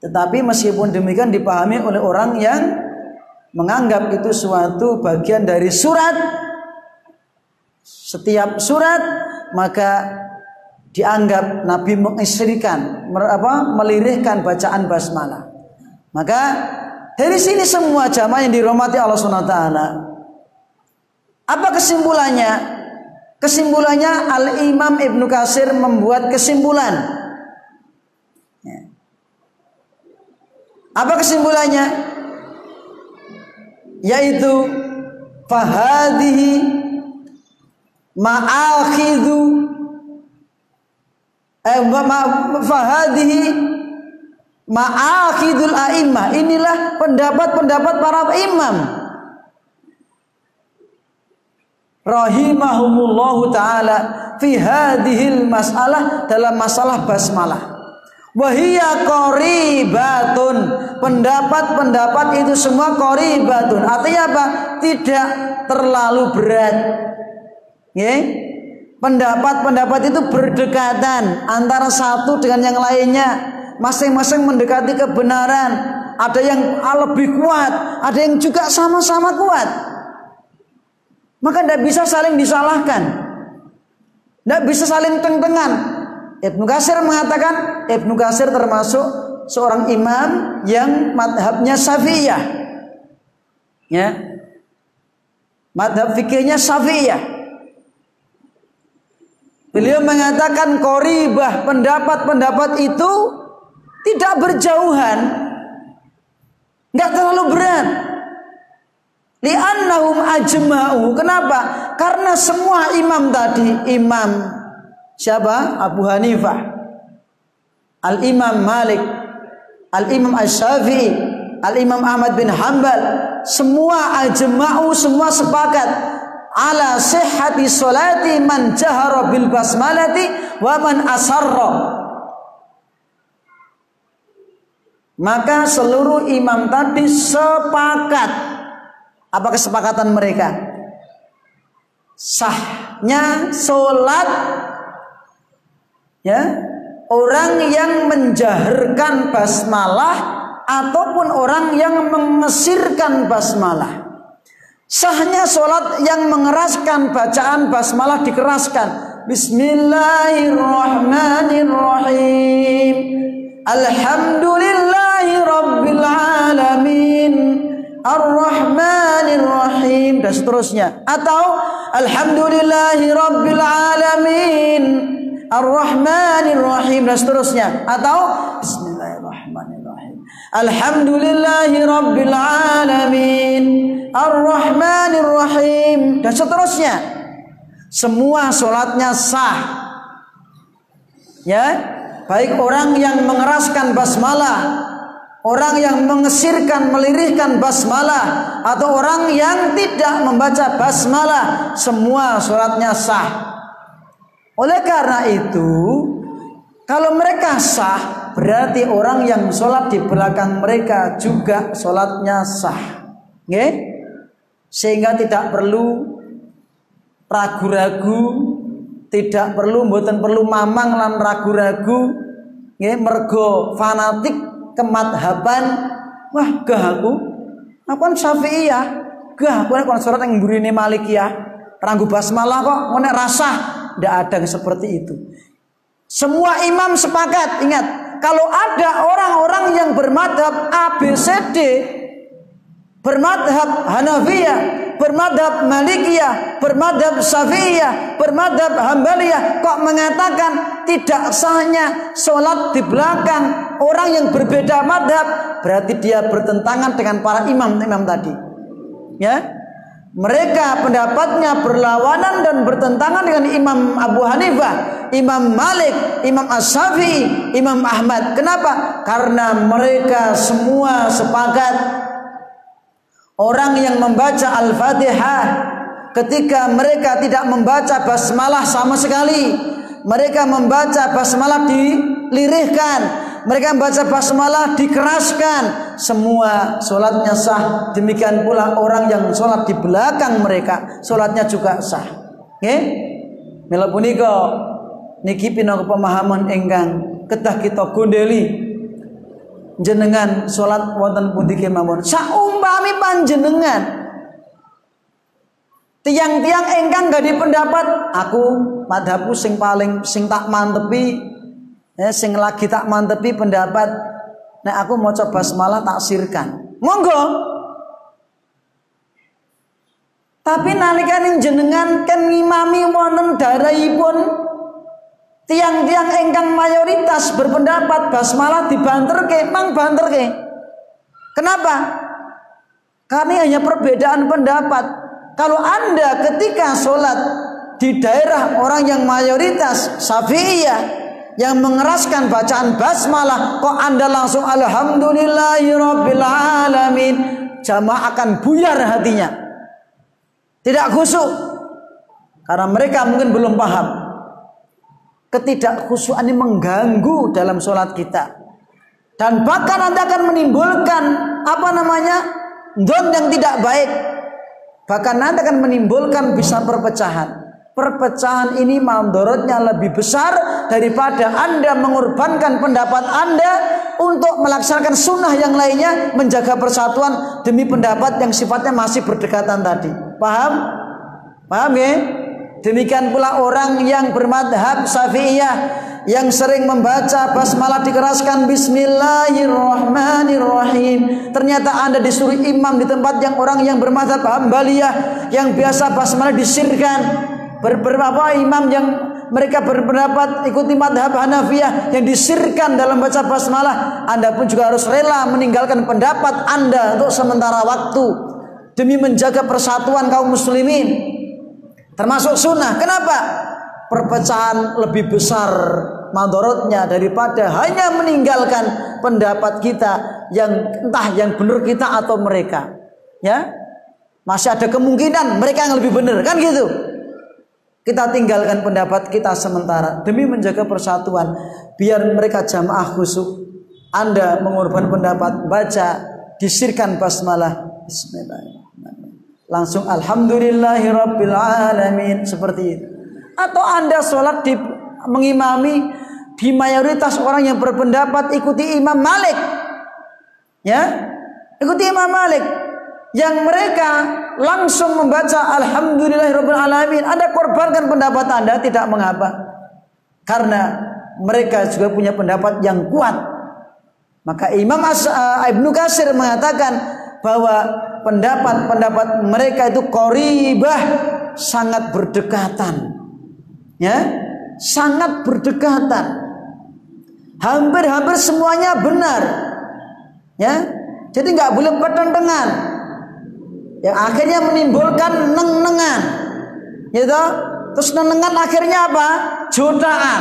Tetapi meskipun demikian dipahami oleh orang yang menganggap itu suatu bagian dari surat setiap surat maka dianggap Nabi mengisrikan apa melirihkan bacaan basmalah. Maka dari sini semua jamaah yang dirahmati Allah SWT apa kesimpulannya? Kesimpulannya Al Imam Ibnu Kasir membuat kesimpulan Apa kesimpulannya? Yaitu fahadihi ma'akhidhu eh fahadihi ma'akhidul a'immah. Inilah pendapat-pendapat para imam. Rahimahumullahu taala fi hadhil masalah dalam masalah basmalah. Wahia koribatun Pendapat-pendapat itu semua koribatun Artinya apa? Tidak terlalu berat ya? Pendapat-pendapat itu berdekatan Antara satu dengan yang lainnya Masing-masing mendekati kebenaran Ada yang lebih kuat Ada yang juga sama-sama kuat Maka tidak bisa saling disalahkan Tidak bisa saling teng-tengan Ibnu Kasir mengatakan Ibnu Kasir termasuk seorang imam yang madhabnya Syafi'iyah. Ya. Madhab fikirnya Syafi'iyah. Beliau mengatakan koribah pendapat-pendapat itu tidak berjauhan. Enggak terlalu berat. Li'annahum ajma'u. Kenapa? Karena semua imam tadi, imam siapa? Abu Hanifah, Al-Imam Malik, Al-Imam Asy-Syafi'i, Al-Imam Ahmad bin Hambal, semua ajma'u, semua sepakat ala sihhati salati man jahara bil basmalati wa man asarra. Maka seluruh imam tadi sepakat apa kesepakatan mereka? Sahnya solat ya orang yang menjaharkan basmalah ataupun orang yang mengesirkan basmalah. Sahnya solat yang mengeraskan bacaan basmalah dikeraskan. Bismillahirrahmanirrahim. Alhamdulillahi rabbil alamin. Ar-Rahmanir Rahim dan seterusnya. Atau Alhamdulillahi Rabbil Alamin. Ar-Rahmanir Rahim dan seterusnya. Atau Bismillahirrahmanirrahim. Alhamdulillahi Rabbil Alamin. Ar-Rahmanir Rahim dan seterusnya. Semua solatnya sah. Ya? Baik orang yang mengeraskan basmalah Orang yang mengesirkan, melirihkan basmalah atau orang yang tidak membaca basmalah, semua suratnya sah. Oleh karena itu, kalau mereka sah, berarti orang yang sholat di belakang mereka juga sholatnya sah. Nge? Sehingga tidak perlu ragu-ragu, tidak perlu, buatan perlu mamang lan ragu-ragu, mergo fanatik kemadhaban. Wah gah aku. Aku kan syafi'iyah gah aku kan surat yang burine malikiyah ranggu basmalah kok ngonek rasa tidak ada yang seperti itu. Semua imam sepakat ingat. Kalau ada orang-orang yang bermadhab ABCD bermadhab Hanafiyah bermadhab Malikiyah, bermadhab Syafi'iyah, bermadhab Hambaliyah kok mengatakan tidak sahnya sholat di belakang orang yang berbeda madhab berarti dia bertentangan dengan para imam-imam tadi ya mereka pendapatnya berlawanan dan bertentangan dengan Imam Abu Hanifah, Imam Malik, Imam As-Syafi'i, Imam Ahmad. Kenapa? Karena mereka semua sepakat Orang yang membaca Al-Fatihah ketika mereka tidak membaca basmalah sama sekali, mereka membaca basmalah dilirihkan, mereka membaca basmalah dikeraskan, semua sholatnya sah. Demikian pula orang yang sholat di belakang mereka, sholatnya juga sah. Nggih? Mila niki pinangka pemahaman enggang kedah kita gondeli jenengan sholat wonten pundi kemawon saumpami panjenengan. Tiang-tiang engkang gak pendapat aku madhabu sing paling sing tak mantepi ya, sing lagi tak mantepi pendapat nek aku mau coba semalah tak sirkan monggo. Tapi nalikan jenengan kan ngimami wonten darahipun Tiang-tiang engkang mayoritas berpendapat basmalah dibanterke, mang banterke. Kenapa? Karena hanya perbedaan pendapat. Kalau Anda ketika sholat di daerah orang yang mayoritas Syafi'iyah yang mengeraskan bacaan basmalah kok Anda langsung alhamdulillahirabbil alamin jamaah akan buyar hatinya tidak khusyuk karena mereka mungkin belum paham Ketidakkhusyuan ini mengganggu dalam sholat kita. Dan bahkan nanti akan menimbulkan apa namanya don yang tidak baik. Bahkan nanti akan menimbulkan bisa perpecahan. Perpecahan ini mandorotnya lebih besar daripada Anda mengorbankan pendapat Anda untuk melaksanakan sunnah yang lainnya menjaga persatuan demi pendapat yang sifatnya masih berdekatan tadi. Paham? Paham ya? Demikian pula orang yang bermadhab Syafi'iyah yang sering membaca basmalah dikeraskan Bismillahirrahmanirrahim. Ternyata Anda disuruh imam di tempat yang orang yang bermadhab Hambaliyah yang biasa basmalah disirkan. Beberapa imam yang mereka berpendapat ikuti madhab Hanafiyah yang disirkan dalam baca basmalah. Anda pun juga harus rela meninggalkan pendapat Anda untuk sementara waktu demi menjaga persatuan kaum muslimin termasuk sunnah. Kenapa? Perpecahan lebih besar mandorotnya daripada hanya meninggalkan pendapat kita yang entah yang benar kita atau mereka. Ya, masih ada kemungkinan mereka yang lebih benar kan gitu. Kita tinggalkan pendapat kita sementara demi menjaga persatuan biar mereka jamaah khusyuk. Anda mengorbankan pendapat baca disirkan basmalah bismillahirrahmanirrahim langsung alhamdulillahirabbil alamin seperti itu. Atau Anda sholat di mengimami di mayoritas orang yang berpendapat ikuti Imam Malik. Ya? Ikuti Imam Malik yang mereka langsung membaca alhamdulillahirabbil alamin. Anda korbankan pendapat Anda tidak mengapa. Karena mereka juga punya pendapat yang kuat. Maka Imam As uh, Ibnu Kasir mengatakan bahwa pendapat-pendapat mereka itu koribah sangat berdekatan. Ya sangat berdekatan. Hampir-hampir semuanya benar. Ya jadi nggak boleh pertentangan yang akhirnya menimbulkan neng-nengan. Gitu terus neng-nengan akhirnya apa? Jutaan.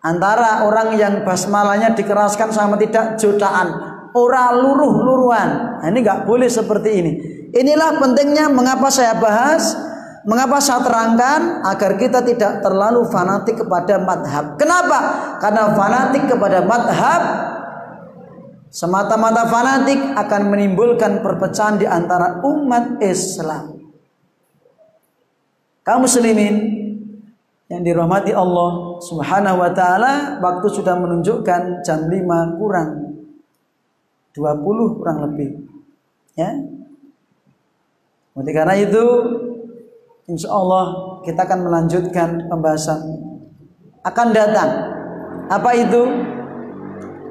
Antara orang yang basmalanya dikeraskan sama tidak jutaan ora luruh-luruan. Nah, ini nggak boleh seperti ini. Inilah pentingnya mengapa saya bahas, mengapa saya terangkan agar kita tidak terlalu fanatik kepada madhab. Kenapa? Karena fanatik kepada madhab semata-mata fanatik akan menimbulkan perpecahan di antara umat Islam. Kaum muslimin yang dirahmati Allah Subhanahu wa taala, waktu sudah menunjukkan jam 5 kurang 20 kurang lebih. Ya. Oleh karena itu, insya Allah kita akan melanjutkan pembahasan akan datang. Apa itu?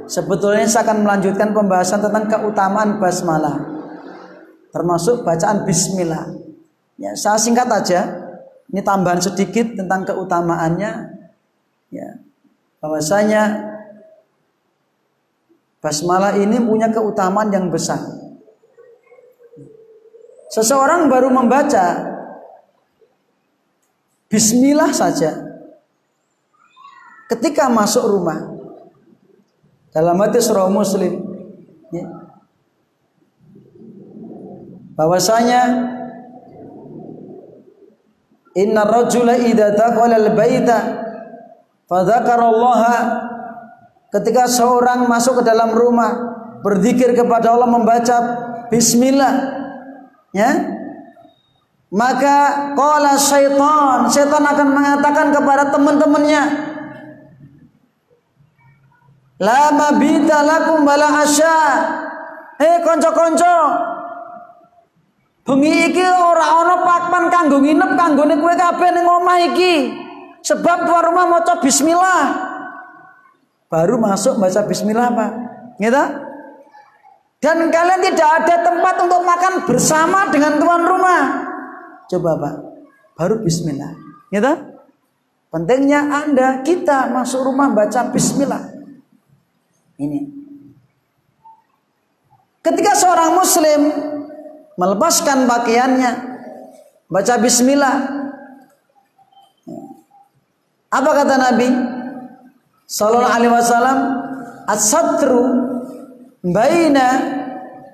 Sebetulnya saya akan melanjutkan pembahasan tentang keutamaan basmalah. Termasuk bacaan bismillah. Ya, saya singkat aja. Ini tambahan sedikit tentang keutamaannya. Ya. Bahwasanya Basmalah ini punya keutamaan yang besar. Seseorang baru membaca Bismillah saja ketika masuk rumah dalam hati surah Muslim ya, bahwasanya Inna rajula idza dakhala al-baita fa Ketika seorang masuk ke dalam rumah, berzikir kepada Allah membaca bismillah, ya. Maka qala syaitan, syaitan akan mengatakan kepada teman-temannya, La mabita lakum bala asya. Eh konco-konco. Bengi iki ora ana pakpan kanggo nginep kanggone kowe kabeh ning omah iki. Sebab tuan rumah maca bismillah baru masuk baca bismillah Pak. Gitu? Dan kalian tidak ada tempat untuk makan bersama dengan tuan rumah. Coba Pak, baru bismillah. Gitu? Pentingnya Anda, kita masuk rumah baca bismillah. Ini. Ketika seorang muslim melepaskan pakaiannya, baca bismillah. Apa kata Nabi? Sallallahu alaihi wasallam as-satru baina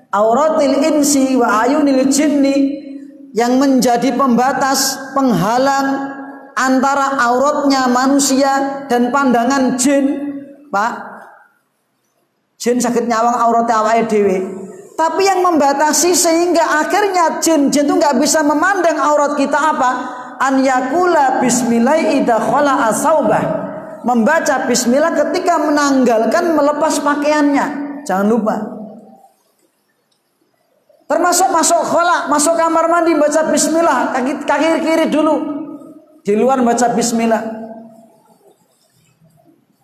auratil insi wa ayunil jinni yang menjadi pembatas penghalang antara auratnya manusia dan pandangan jin. Pak jin sakit nyawang auratnya awake dhewe. Tapi yang membatasi sehingga akhirnya jin-jin itu nggak bisa memandang aurat kita apa? An yakula bismillah idza khala asaubah membaca bismillah ketika menanggalkan melepas pakaiannya. Jangan lupa. Termasuk masuk khola, masuk kamar mandi baca bismillah, kaki, kaki kiri dulu. Di luar baca bismillah.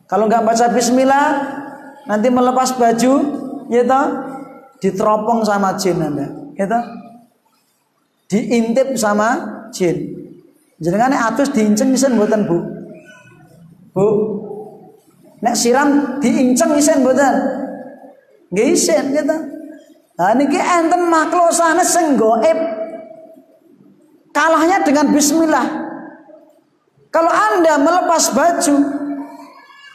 Kalau nggak baca bismillah, nanti melepas baju, ya toh, diteropong sama jin Anda, toh. Diintip sama jin. Jenengane atus diinceng isen mboten, Bu? Bu. Nek siram diinceng isen mboten? Nggih isen, toh. Nah niki enten makhluk sana sing goib. Kalahnya dengan bismillah. Kalau Anda melepas baju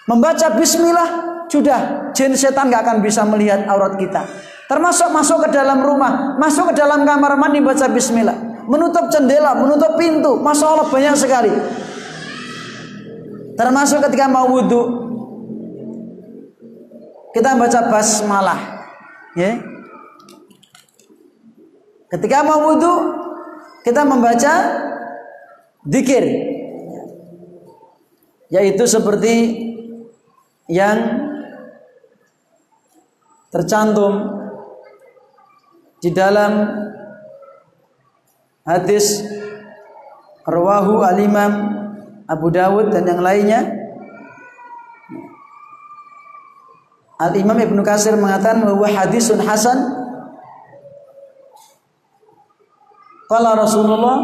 membaca bismillah sudah jin setan nggak akan bisa melihat aurat kita. Termasuk masuk ke dalam rumah, masuk ke dalam kamar mandi baca bismillah, menutup jendela, menutup pintu. Masya Allah banyak sekali. Termasuk ketika mau wudhu, kita baca basmalah. Ya. Ketika mau wudhu, kita membaca dikir. Yaitu seperti yang tercantum di dalam hadis Rawahu al-Imam Abu Dawud dan yang lainnya. Al-Imam Ibnu Kasir mengatakan bahwa hadisun hasan. Qala Rasulullah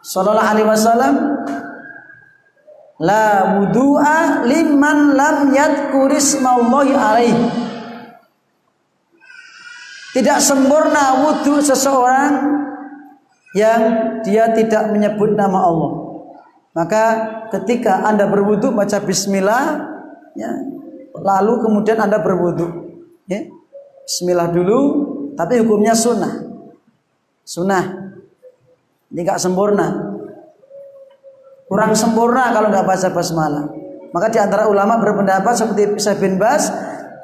sallallahu alaihi wasallam la wudu'a liman lam yadhkurismallahi alaihi tidak sempurna wudhu seseorang yang dia tidak menyebut nama Allah. Maka ketika Anda berwudhu baca bismillah ya, lalu kemudian Anda berwudhu ya. Bismillah dulu tapi hukumnya sunnah. Sunnah. Ini gak sempurna. Kurang sempurna kalau nggak baca basmalah. Maka di antara ulama berpendapat seperti Syekh bin Bas,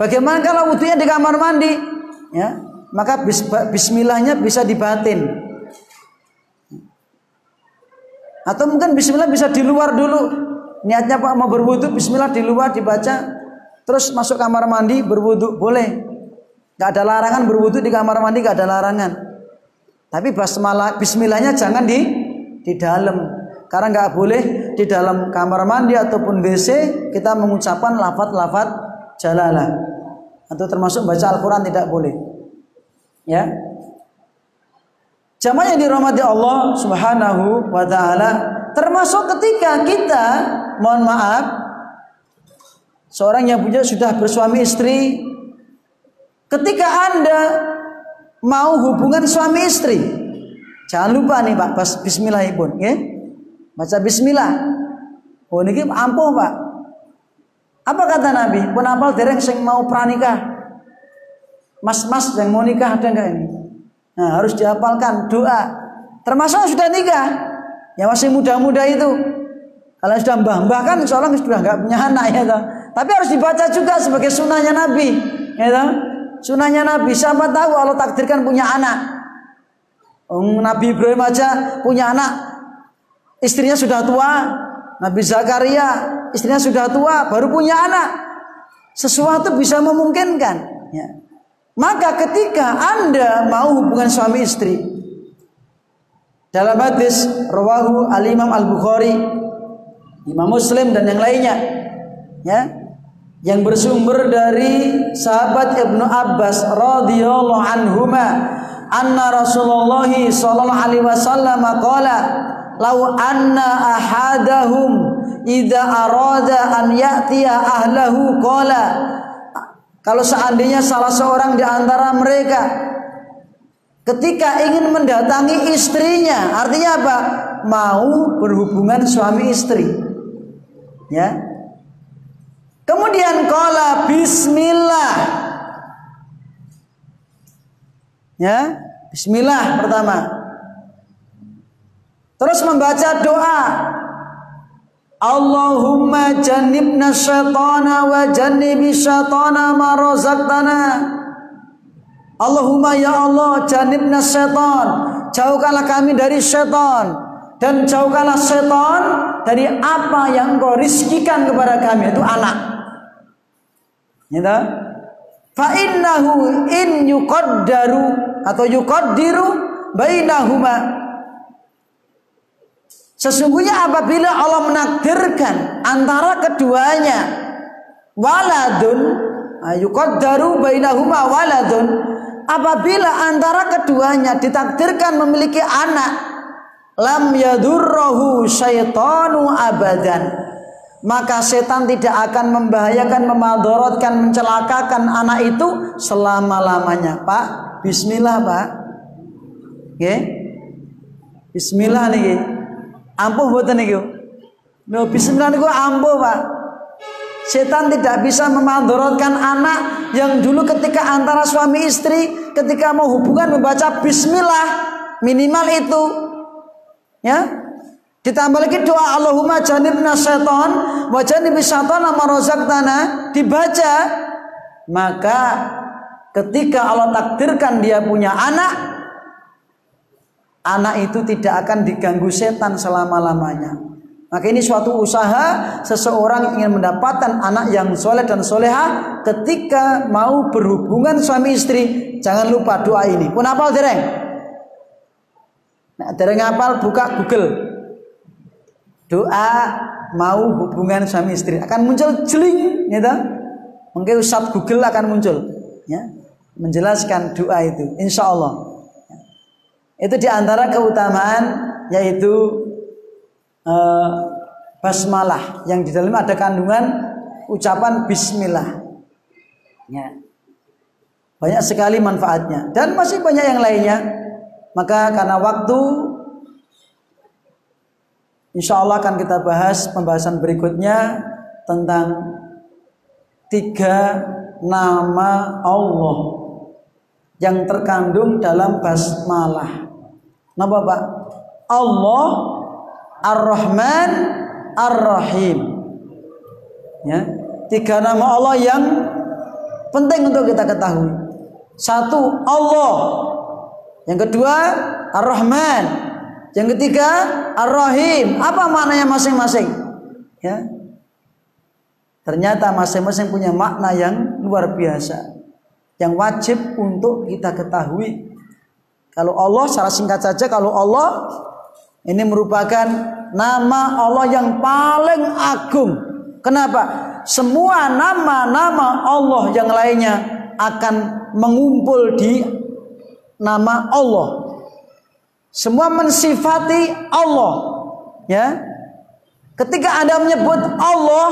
bagaimana kalau wudhunya di kamar mandi? Ya, maka bismillahnya bisa dibatin. Atau mungkin bismillah bisa di luar dulu. Niatnya Pak mau berwudhu, bismillah di luar dibaca, terus masuk kamar mandi berwudhu boleh. Gak ada larangan berwudhu di kamar mandi, gak ada larangan. Tapi basmalah bismillahnya jangan di di dalam. Karena nggak boleh di dalam kamar mandi ataupun WC kita mengucapkan lafat-lafat jalalah. Atau termasuk baca Al-Quran tidak boleh. Ya. Jamaah yang dirahmati Allah Subhanahu wa taala, termasuk ketika kita mohon maaf seorang yang punya sudah bersuami istri ketika Anda mau hubungan suami istri. Jangan lupa nih Pak, pas bismillah pun, ya. Baca bismillah. Oh niki ampuh Pak. Apa kata Nabi? Pun apal dereng sing mau pranikah. Mas-mas yang mau nikah ada enggak ini? Nah, harus dihafalkan doa. Termasuk sudah nikah. Yang masih muda-muda itu. Kalau sudah mbah-mbah kan seorang sudah enggak punya anak ya toh. Tapi harus dibaca juga sebagai sunnahnya Nabi, ya toh. Sunahnya Nabi, siapa tahu Allah takdirkan punya anak. Nabi Ibrahim aja punya anak, istrinya sudah tua. Nabi Zakaria, istrinya sudah tua, baru punya anak. Sesuatu bisa memungkinkan. Ya. Maka ketika anda mau hubungan suami istri, dalam hadis rawahu al Imam Al Bukhari, Imam Muslim dan yang lainnya, ya yang bersumber dari sahabat Ibnu Abbas radhiyallahu anhuma anna Rasulullah sallallahu alaihi wasallam qala law anna ahadahum idza arada an ya'tiya ahlahu qala kalau seandainya salah seorang di antara mereka ketika ingin mendatangi istrinya artinya apa mau berhubungan suami istri ya Kemudian kola bismillah. Ya, bismillah pertama. Terus membaca doa. Allahumma jannibna syaitana wa jannibi syaitana ma razaqtana. Allahumma ya Allah jannibna syaitan. Jauhkanlah kami dari syaitan dan jauhkanlah syaitan dari apa yang engkau rizkikan kepada kami itu anak. Ya Fa innahu in yuqaddaru atau yuqaddiru bainahuma Sesungguhnya apabila Allah menakdirkan antara keduanya waladun yuqaddaru bainahuma waladun apabila antara keduanya ditakdirkan memiliki anak lam yadurruhu syaitanu abadan maka setan tidak akan membahayakan, memadorotkan, mencelakakan anak itu selama-lamanya. Pak, bismillah, Pak. Oke? Bismillah nih. Ampuh mboten niku. No, bismillah niku ampuh, Pak. Setan tidak bisa memadorotkan anak yang dulu ketika antara suami istri ketika mau hubungan membaca bismillah minimal itu ya Ditambah lagi doa Allahumma janibna syaitan wa janibis syaitan tanah dibaca maka ketika Allah takdirkan dia punya anak anak itu tidak akan diganggu setan selama-lamanya. Maka ini suatu usaha seseorang ingin mendapatkan anak yang soleh dan soleha ketika mau berhubungan suami istri. Jangan lupa doa ini. Pun apal dereng? Nah, dereng apal buka Google doa mau hubungan suami istri akan muncul jeling gitu mungkin Ustaz Google akan muncul ya menjelaskan doa itu insya Allah itu di antara keutamaan yaitu uh, basmalah. Yang di dalam ada kandungan ucapan Bismillah. Ya. Banyak sekali manfaatnya. Dan masih banyak yang lainnya. Maka karena waktu Insya Allah akan kita bahas pembahasan berikutnya tentang tiga nama Allah yang terkandung dalam basmalah. Nama Pak? Allah Ar-Rahman Ar-Rahim. Ya, tiga nama Allah yang penting untuk kita ketahui. Satu Allah. Yang kedua Ar-Rahman. Yang ketiga, Ar-Rahim. Apa maknanya masing-masing? Ya. Ternyata masing-masing punya makna yang luar biasa. Yang wajib untuk kita ketahui. Kalau Allah secara singkat saja kalau Allah ini merupakan nama Allah yang paling agung. Kenapa? Semua nama-nama Allah yang lainnya akan mengumpul di nama Allah. Semua mensifati Allah. Ya. Ketika Anda menyebut Allah,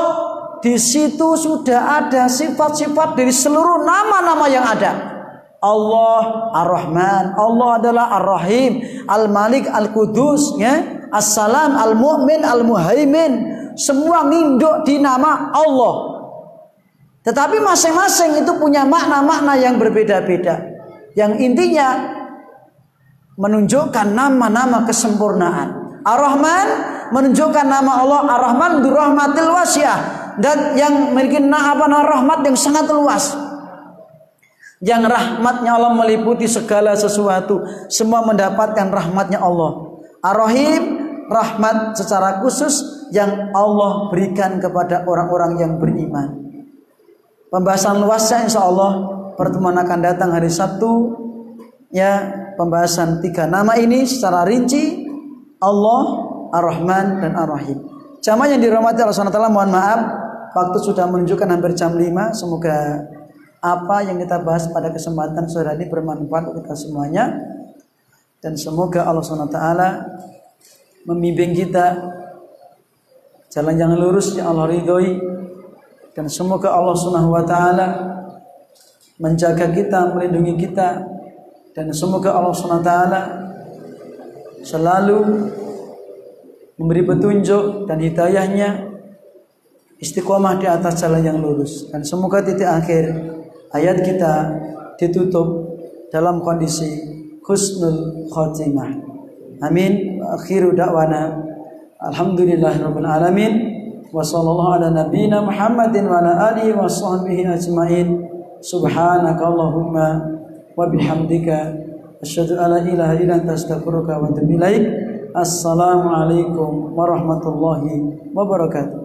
di situ sudah ada sifat-sifat dari seluruh nama-nama yang ada. Allah Ar-Rahman, Allah adalah Ar-Rahim, Al-Malik, Al-Qudus, ya. As-Salam, Al-Mu'min, Al-Muhaimin. Semua nginduk di nama Allah. Tetapi masing-masing itu punya makna-makna yang berbeda-beda. Yang intinya menunjukkan nama-nama kesempurnaan. Ar-Rahman menunjukkan nama Allah Ar-Rahman rahmatil wasiah dan yang memiliki apa rahmat yang sangat luas. Yang rahmatnya Allah meliputi segala sesuatu, semua mendapatkan rahmatnya Allah. Ar-Rahim rahmat secara khusus yang Allah berikan kepada orang-orang yang beriman. Pembahasan luasnya insya Allah pertemuan akan datang hari Sabtu ya pembahasan tiga nama ini secara rinci Allah, Ar-Rahman dan Ar-Rahim. Jamaah yang dirahmati Allah SWT mohon maaf waktu sudah menunjukkan hampir jam 5 semoga apa yang kita bahas pada kesempatan sore ini bermanfaat untuk kita semuanya. Dan semoga Allah SWT membimbing kita jalan yang lurus yang Allah ridhoi. Dan semoga Allah taala menjaga kita, melindungi kita. Dan semoga Allah SWT selalu memberi petunjuk dan hidayahnya istiqomah di atas jalan yang lurus. Dan semoga titik akhir ayat kita ditutup dalam kondisi husnul khotimah. Amin. Akhiru da'wana. Alhamdulillahirabbil alamin. Wa sallallahu ala nabiyyina muhammadin wa ala alihi wa sahbihi ajmain. Subhanaka allahumma wa bihamdika. Asyhadu an la ilaha illa anta astaghfiruka wa atubu ilaik. Assalamu alaikum warahmatullahi wabarakatuh